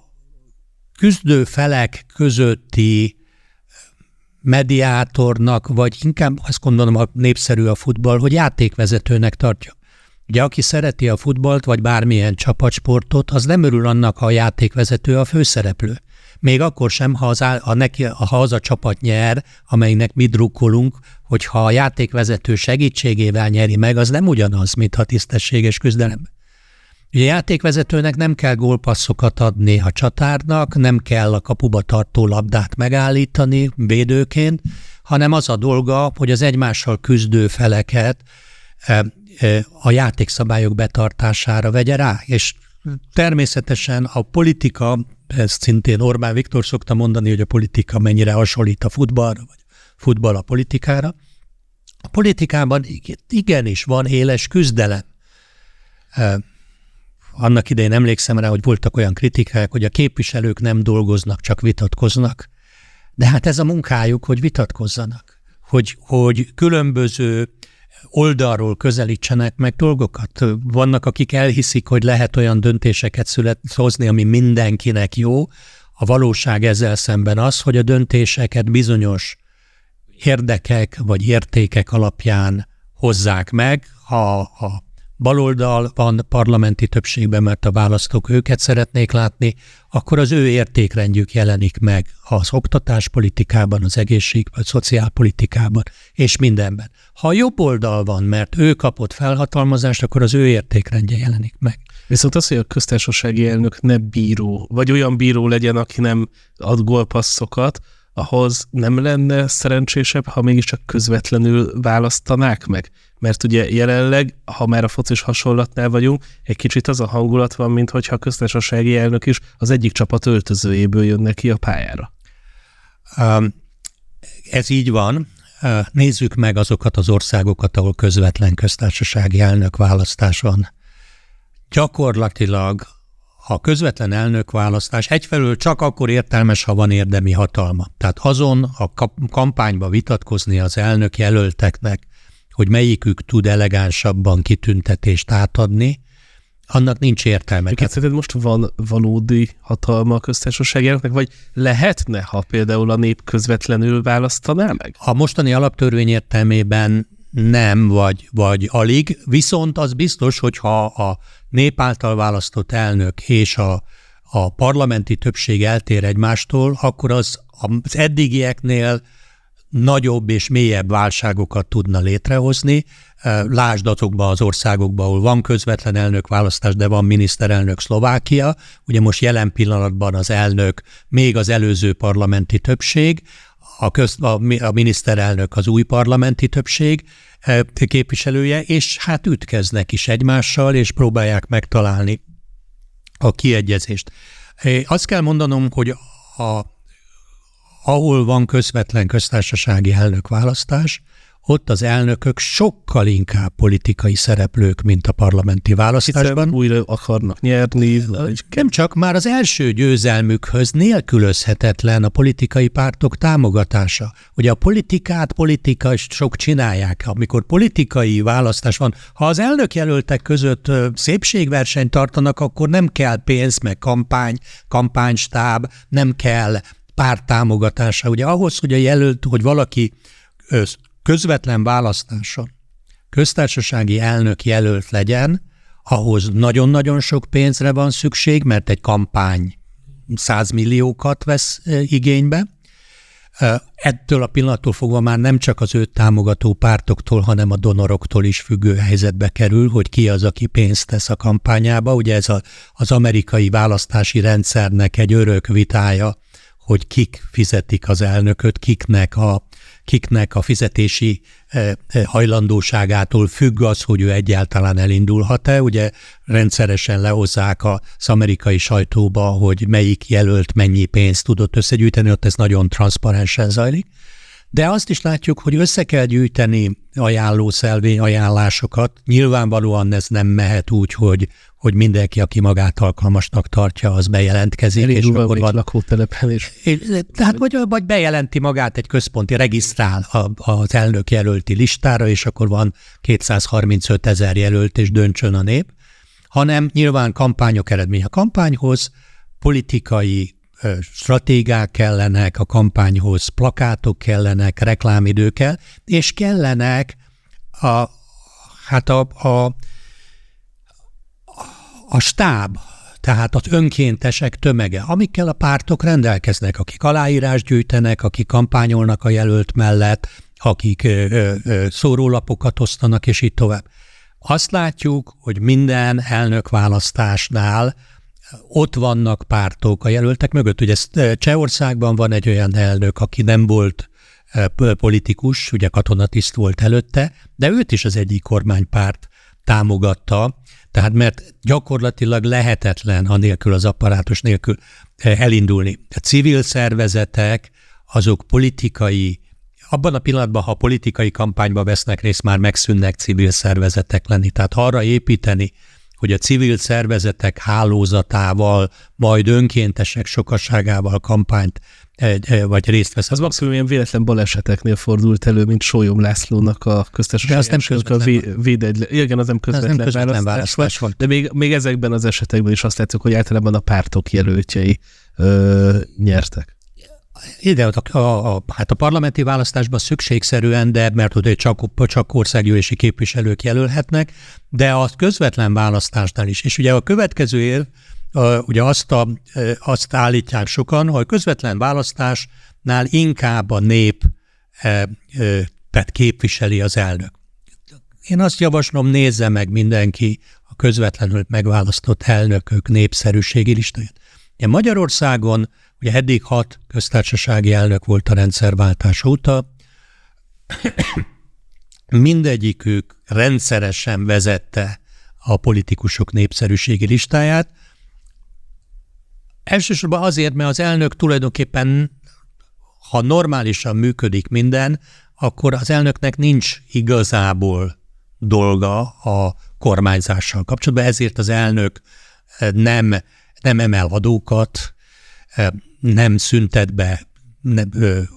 küzdő felek közötti mediátornak, vagy inkább azt gondolom a népszerű a futball, hogy játékvezetőnek tartja. Ugye aki szereti a futballt, vagy bármilyen csapatsportot, az nem örül annak, ha a játékvezető a főszereplő. Még akkor sem, ha az, a neki, ha az a csapat nyer, amelynek mi drukkolunk, hogyha a játékvezető segítségével nyeri meg, az nem ugyanaz, mint ha tisztességes küzdelem. Ugye a játékvezetőnek nem kell gólpasszokat adni a csatárnak, nem kell a kapuba tartó labdát megállítani védőként, hanem az a dolga, hogy az egymással küzdő feleket a játékszabályok betartására vegye rá. És természetesen a politika, ezt szintén Orbán Viktor szokta mondani, hogy a politika mennyire hasonlít a futballra, vagy futball a politikára. A politikában igenis van éles küzdelem. Annak idején emlékszem rá, hogy voltak olyan kritikák, hogy a képviselők nem dolgoznak, csak vitatkoznak. De hát ez a munkájuk, hogy vitatkozzanak. Hogy, hogy különböző oldalról közelítsenek meg dolgokat. Vannak, akik elhiszik, hogy lehet olyan döntéseket szület, hozni, ami mindenkinek jó. A valóság ezzel szemben az, hogy a döntéseket bizonyos érdekek vagy értékek alapján hozzák meg. Ha a baloldal van parlamenti többségben, mert a választók őket szeretnék látni, akkor az ő értékrendjük jelenik meg az oktatáspolitikában, az egészség vagy szociálpolitikában, és mindenben. Ha a jobb oldal van, mert ő kapott felhatalmazást, akkor az ő értékrendje jelenik meg. Viszont az, hogy a köztársasági elnök ne bíró, vagy olyan bíró legyen, aki nem ad gólpasszokat, ahhoz nem lenne szerencsésebb, ha mégiscsak közvetlenül választanák meg? Mert ugye jelenleg, ha már a focis hasonlatnál vagyunk, egy kicsit az a hangulat van, mintha a köztársasági elnök is az egyik csapat öltözőjéből jönne ki a pályára. Ez így van. Nézzük meg azokat az országokat, ahol közvetlen köztársasági elnök választás van. Gyakorlatilag a közvetlen elnökválasztás egyfelől csak akkor értelmes, ha van érdemi hatalma. Tehát azon a kampányba vitatkozni az elnök jelölteknek, hogy melyikük tud elegánsabban kitüntetést átadni, annak nincs értelme. Tehát szerinted most van valódi hatalma a köztársaságjának, vagy lehetne, ha például a nép közvetlenül választaná meg? A mostani alaptörvény értelmében nem, vagy, vagy alig, viszont az biztos, hogy ha a nép által választott elnök és a, a parlamenti többség eltér egymástól, akkor az az eddigieknél nagyobb és mélyebb válságokat tudna létrehozni. Lásd azokba az országokba, ahol van közvetlen elnökválasztás, de van miniszterelnök Szlovákia. Ugye most jelen pillanatban az elnök még az előző parlamenti többség, a, köz, a, a miniszterelnök az új parlamenti többség képviselője, és hát ütkeznek is egymással, és próbálják megtalálni a kiegyezést. Azt kell mondanom, hogy a ahol van közvetlen köztársasági elnökválasztás, ott az elnökök sokkal inkább politikai szereplők, mint a parlamenti választásban. Hiszen újra akarnak nyerni. Nem csak, már az első győzelmükhöz nélkülözhetetlen a politikai pártok támogatása. Ugye a politikát politika sok csinálják. Amikor politikai választás van, ha az elnök jelöltek között szépségversenyt tartanak, akkor nem kell pénz, meg kampány, kampánystáb, nem kell párt támogatása. Ugye ahhoz, hogy a jelölt, hogy valaki közvetlen választáson köztársasági elnök jelölt legyen, ahhoz nagyon-nagyon sok pénzre van szükség, mert egy kampány százmilliókat vesz igénybe. Ettől a pillanattól fogva már nem csak az őt támogató pártoktól, hanem a donoroktól is függő helyzetbe kerül, hogy ki az, aki pénzt tesz a kampányába. Ugye ez a, az amerikai választási rendszernek egy örök vitája, hogy kik fizetik az elnököt, kiknek a kiknek a fizetési eh, eh, hajlandóságától függ az, hogy ő egyáltalán elindulhat-e. Ugye rendszeresen lehozzák az amerikai sajtóba, hogy melyik jelölt mennyi pénzt tudott összegyűjteni, ott ez nagyon transzparensen zajlik. De azt is látjuk, hogy össze kell gyűjteni ajánlószelvény ajánlásokat. Nyilvánvalóan ez nem mehet úgy, hogy hogy mindenki, aki magát alkalmasnak tartja, az bejelentkezik. Elég és akkor van lakótelepen is. Tehát vagy, vagy bejelenti magát egy központi, regisztrál az elnök jelölti listára, és akkor van 235 ezer jelölt, és döntsön a nép, hanem nyilván kampányok eredménye a kampányhoz, politikai stratégák kellenek, a kampányhoz plakátok kellenek, reklámidő kell, és kellenek a, hát a, a a stáb, tehát az önkéntesek tömege, amikkel a pártok rendelkeznek, akik aláírás gyűjtenek, akik kampányolnak a jelölt mellett, akik ö, ö, szórólapokat osztanak, és így tovább. Azt látjuk, hogy minden elnökválasztásnál ott vannak pártok a jelöltek mögött. Ugye Csehországban van egy olyan elnök, aki nem volt politikus, ugye katonatiszt volt előtte, de őt is az egyik kormánypárt támogatta, tehát mert gyakorlatilag lehetetlen anélkül az apparátus nélkül eh, elindulni. A civil szervezetek azok politikai, abban a pillanatban, ha politikai kampányba vesznek részt, már megszűnnek civil szervezetek lenni. Tehát arra építeni, hogy a civil szervezetek hálózatával, majd önkéntesek sokaságával kampányt vagy részt vesz. Az maximum ilyen véletlen baleseteknél fordult elő, mint Sólyom Lászlónak a köztársaság. De az nem közvetlen. A védegy, igen, az nem közvetlen, az nem közvetlen választás, választás van. De még, még ezekben az esetekben is azt látszik, hogy általában a pártok jelöltjei ö, nyertek. Ide, a, a, a, hát a parlamenti választásban szükségszerűen, de mert hogy csak, csak országgyűlési képviselők jelölhetnek, de a közvetlen választásnál is. És ugye a következő év, ugye azt, a, azt állítják sokan, hogy közvetlen választásnál inkább a nép tehát képviseli az elnök. Én azt javaslom, nézze meg mindenki a közvetlenül megválasztott elnökök népszerűségi listáját. Ugye Magyarországon ugye eddig hat köztársasági elnök volt a rendszerváltás óta, mindegyikük rendszeresen vezette a politikusok népszerűségi listáját, Elsősorban azért, mert az elnök tulajdonképpen, ha normálisan működik minden, akkor az elnöknek nincs igazából dolga a kormányzással kapcsolatban, ezért az elnök nem, nem emel adókat, nem szüntet be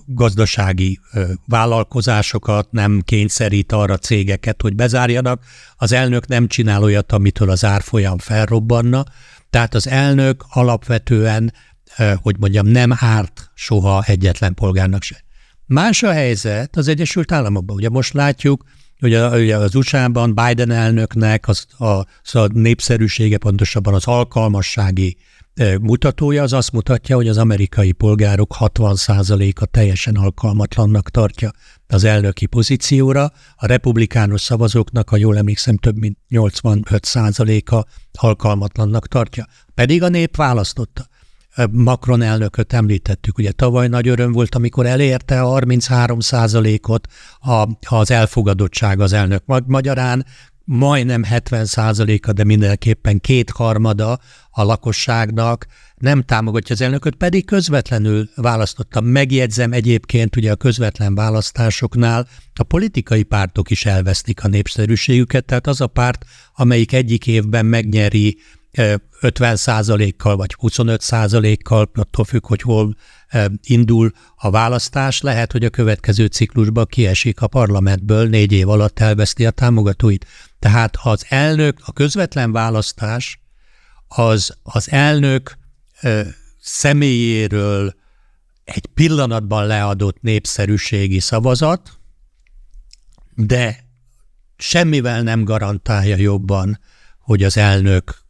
gazdasági vállalkozásokat, nem kényszerít arra cégeket, hogy bezárjanak. Az elnök nem csinál olyat, amitől az árfolyam felrobbanna, tehát az elnök alapvetően, hogy mondjam, nem árt soha egyetlen polgárnak se. Más a helyzet az Egyesült Államokban. Ugye most látjuk, hogy az USA-ban Biden elnöknek az, a, az a népszerűsége, pontosabban az alkalmassági mutatója az azt mutatja, hogy az amerikai polgárok 60%-a teljesen alkalmatlannak tartja az elnöki pozícióra, a republikánus szavazóknak, ha jól emlékszem, több mint 85%-a alkalmatlannak tartja. Pedig a nép választotta. Macron elnököt említettük, ugye tavaly nagy öröm volt, amikor elérte a 33% ot az elfogadottság az elnök. Magyarán majdnem 70 a de mindenképpen kétharmada a lakosságnak nem támogatja az elnököt, pedig közvetlenül választotta. Megjegyzem egyébként ugye a közvetlen választásoknál a politikai pártok is elvesztik a népszerűségüket, tehát az a párt, amelyik egyik évben megnyeri 50% kal vagy 25% kal attól függ, hogy hol indul a választás, lehet, hogy a következő ciklusban kiesik a parlamentből, négy év alatt elveszti a támogatóit. Tehát az elnök, a közvetlen választás az az elnök személyéről egy pillanatban leadott népszerűségi szavazat, de semmivel nem garantálja jobban, hogy az elnök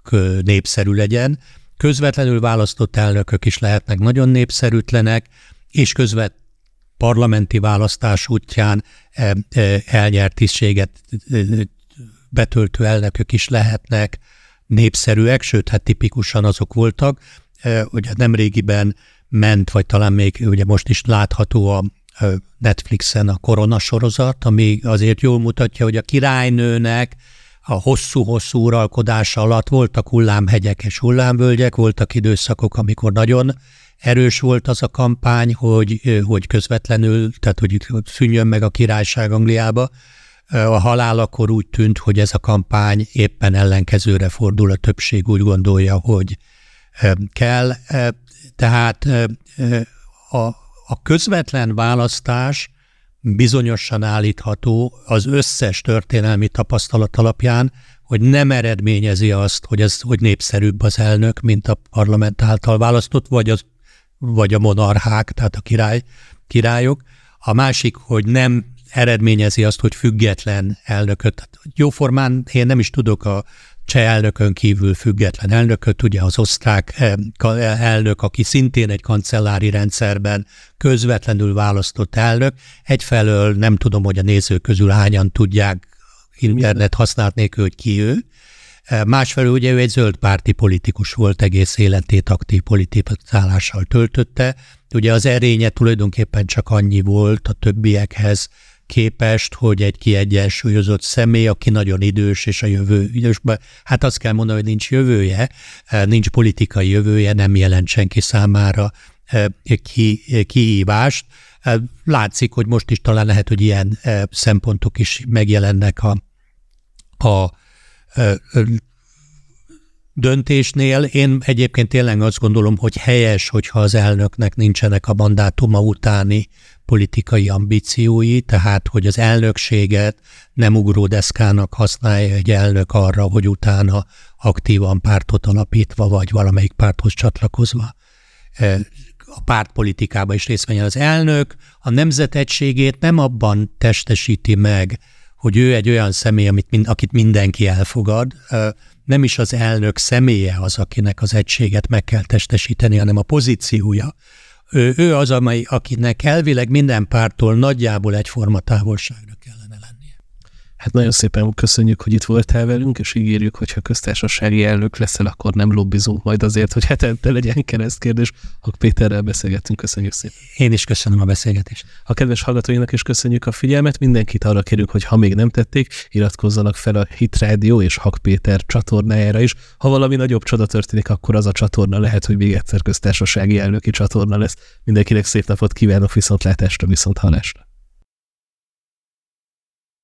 népszerű legyen. Közvetlenül választott elnökök is lehetnek nagyon népszerűtlenek, és közvet parlamenti választás útján elnyert tisztséget betöltő elnökök is lehetnek népszerűek, sőt, hát tipikusan azok voltak. Ugye nemrégiben ment, vagy talán még ugye most is látható a Netflixen a korona sorozat, ami azért jól mutatja, hogy a királynőnek a hosszú-hosszú uralkodása alatt voltak hullámhegyek és hullámvölgyek, voltak időszakok, amikor nagyon erős volt az a kampány, hogy, hogy közvetlenül, tehát hogy szűnjön meg a királyság Angliába. A halál akkor úgy tűnt, hogy ez a kampány éppen ellenkezőre fordul, a többség úgy gondolja, hogy kell. Tehát a, a közvetlen választás bizonyosan állítható az összes történelmi tapasztalat alapján, hogy nem eredményezi azt, hogy ez hogy népszerűbb az elnök, mint a parlament által választott, vagy, az, vagy a monarchák, tehát a király, királyok. A másik, hogy nem eredményezi azt, hogy független elnököt. Jóformán én nem is tudok a cseh elnökön kívül független elnököt, ugye az osztrák eh, elnök, aki szintén egy kancellári rendszerben közvetlenül választott elnök. Egyfelől nem tudom, hogy a nézők közül hányan tudják internet használat nélkül, hogy ki ő. Eh, másfelől ugye ő egy zöld párti politikus volt, egész életét aktív politizálással töltötte. Ugye az erénye tulajdonképpen csak annyi volt a többiekhez, képest, hogy egy kiegyensúlyozott személy, aki nagyon idős, és a jövő idősben, hát azt kell mondani, hogy nincs jövője, eh, nincs politikai jövője, nem jelent senki számára eh, ki, kihívást. Eh, látszik, hogy most is talán lehet, hogy ilyen szempontok is megjelennek a, a döntésnél. Én egyébként tényleg azt gondolom, hogy helyes, hogyha az elnöknek nincsenek a mandátuma utáni politikai ambíciói, tehát hogy az elnökséget nem ugródeszkának használja egy elnök arra, hogy utána aktívan pártot alapítva, vagy valamelyik párthoz csatlakozva e, a pártpolitikába is részt vegyen. Az elnök a nemzetegységét nem abban testesíti meg, hogy ő egy olyan személy, amit, akit mindenki elfogad, nem is az elnök személye az, akinek az egységet meg kell testesíteni, hanem a pozíciója, ő, ő az, amely, akinek elvileg minden pártól nagyjából egyforma távolságra lennie. Hát nagyon szépen köszönjük, hogy itt voltál velünk, és ígérjük, hogy ha köztársasági elnök leszel, akkor nem lobbizunk majd azért, hogy hetente legyen keresztkérdés. Ha Péterrel beszélgettünk, köszönjük szépen. Én is köszönöm a beszélgetést. A kedves hallgatóinak is köszönjük a figyelmet. Mindenkit arra kérünk, hogy ha még nem tették, iratkozzanak fel a Hit Radio és Hak Péter csatornájára is. Ha valami nagyobb csoda történik, akkor az a csatorna lehet, hogy még egyszer köztársasági elnöki csatorna lesz. Mindenkinek szép napot kívánok, viszontlátásra, viszont halásra.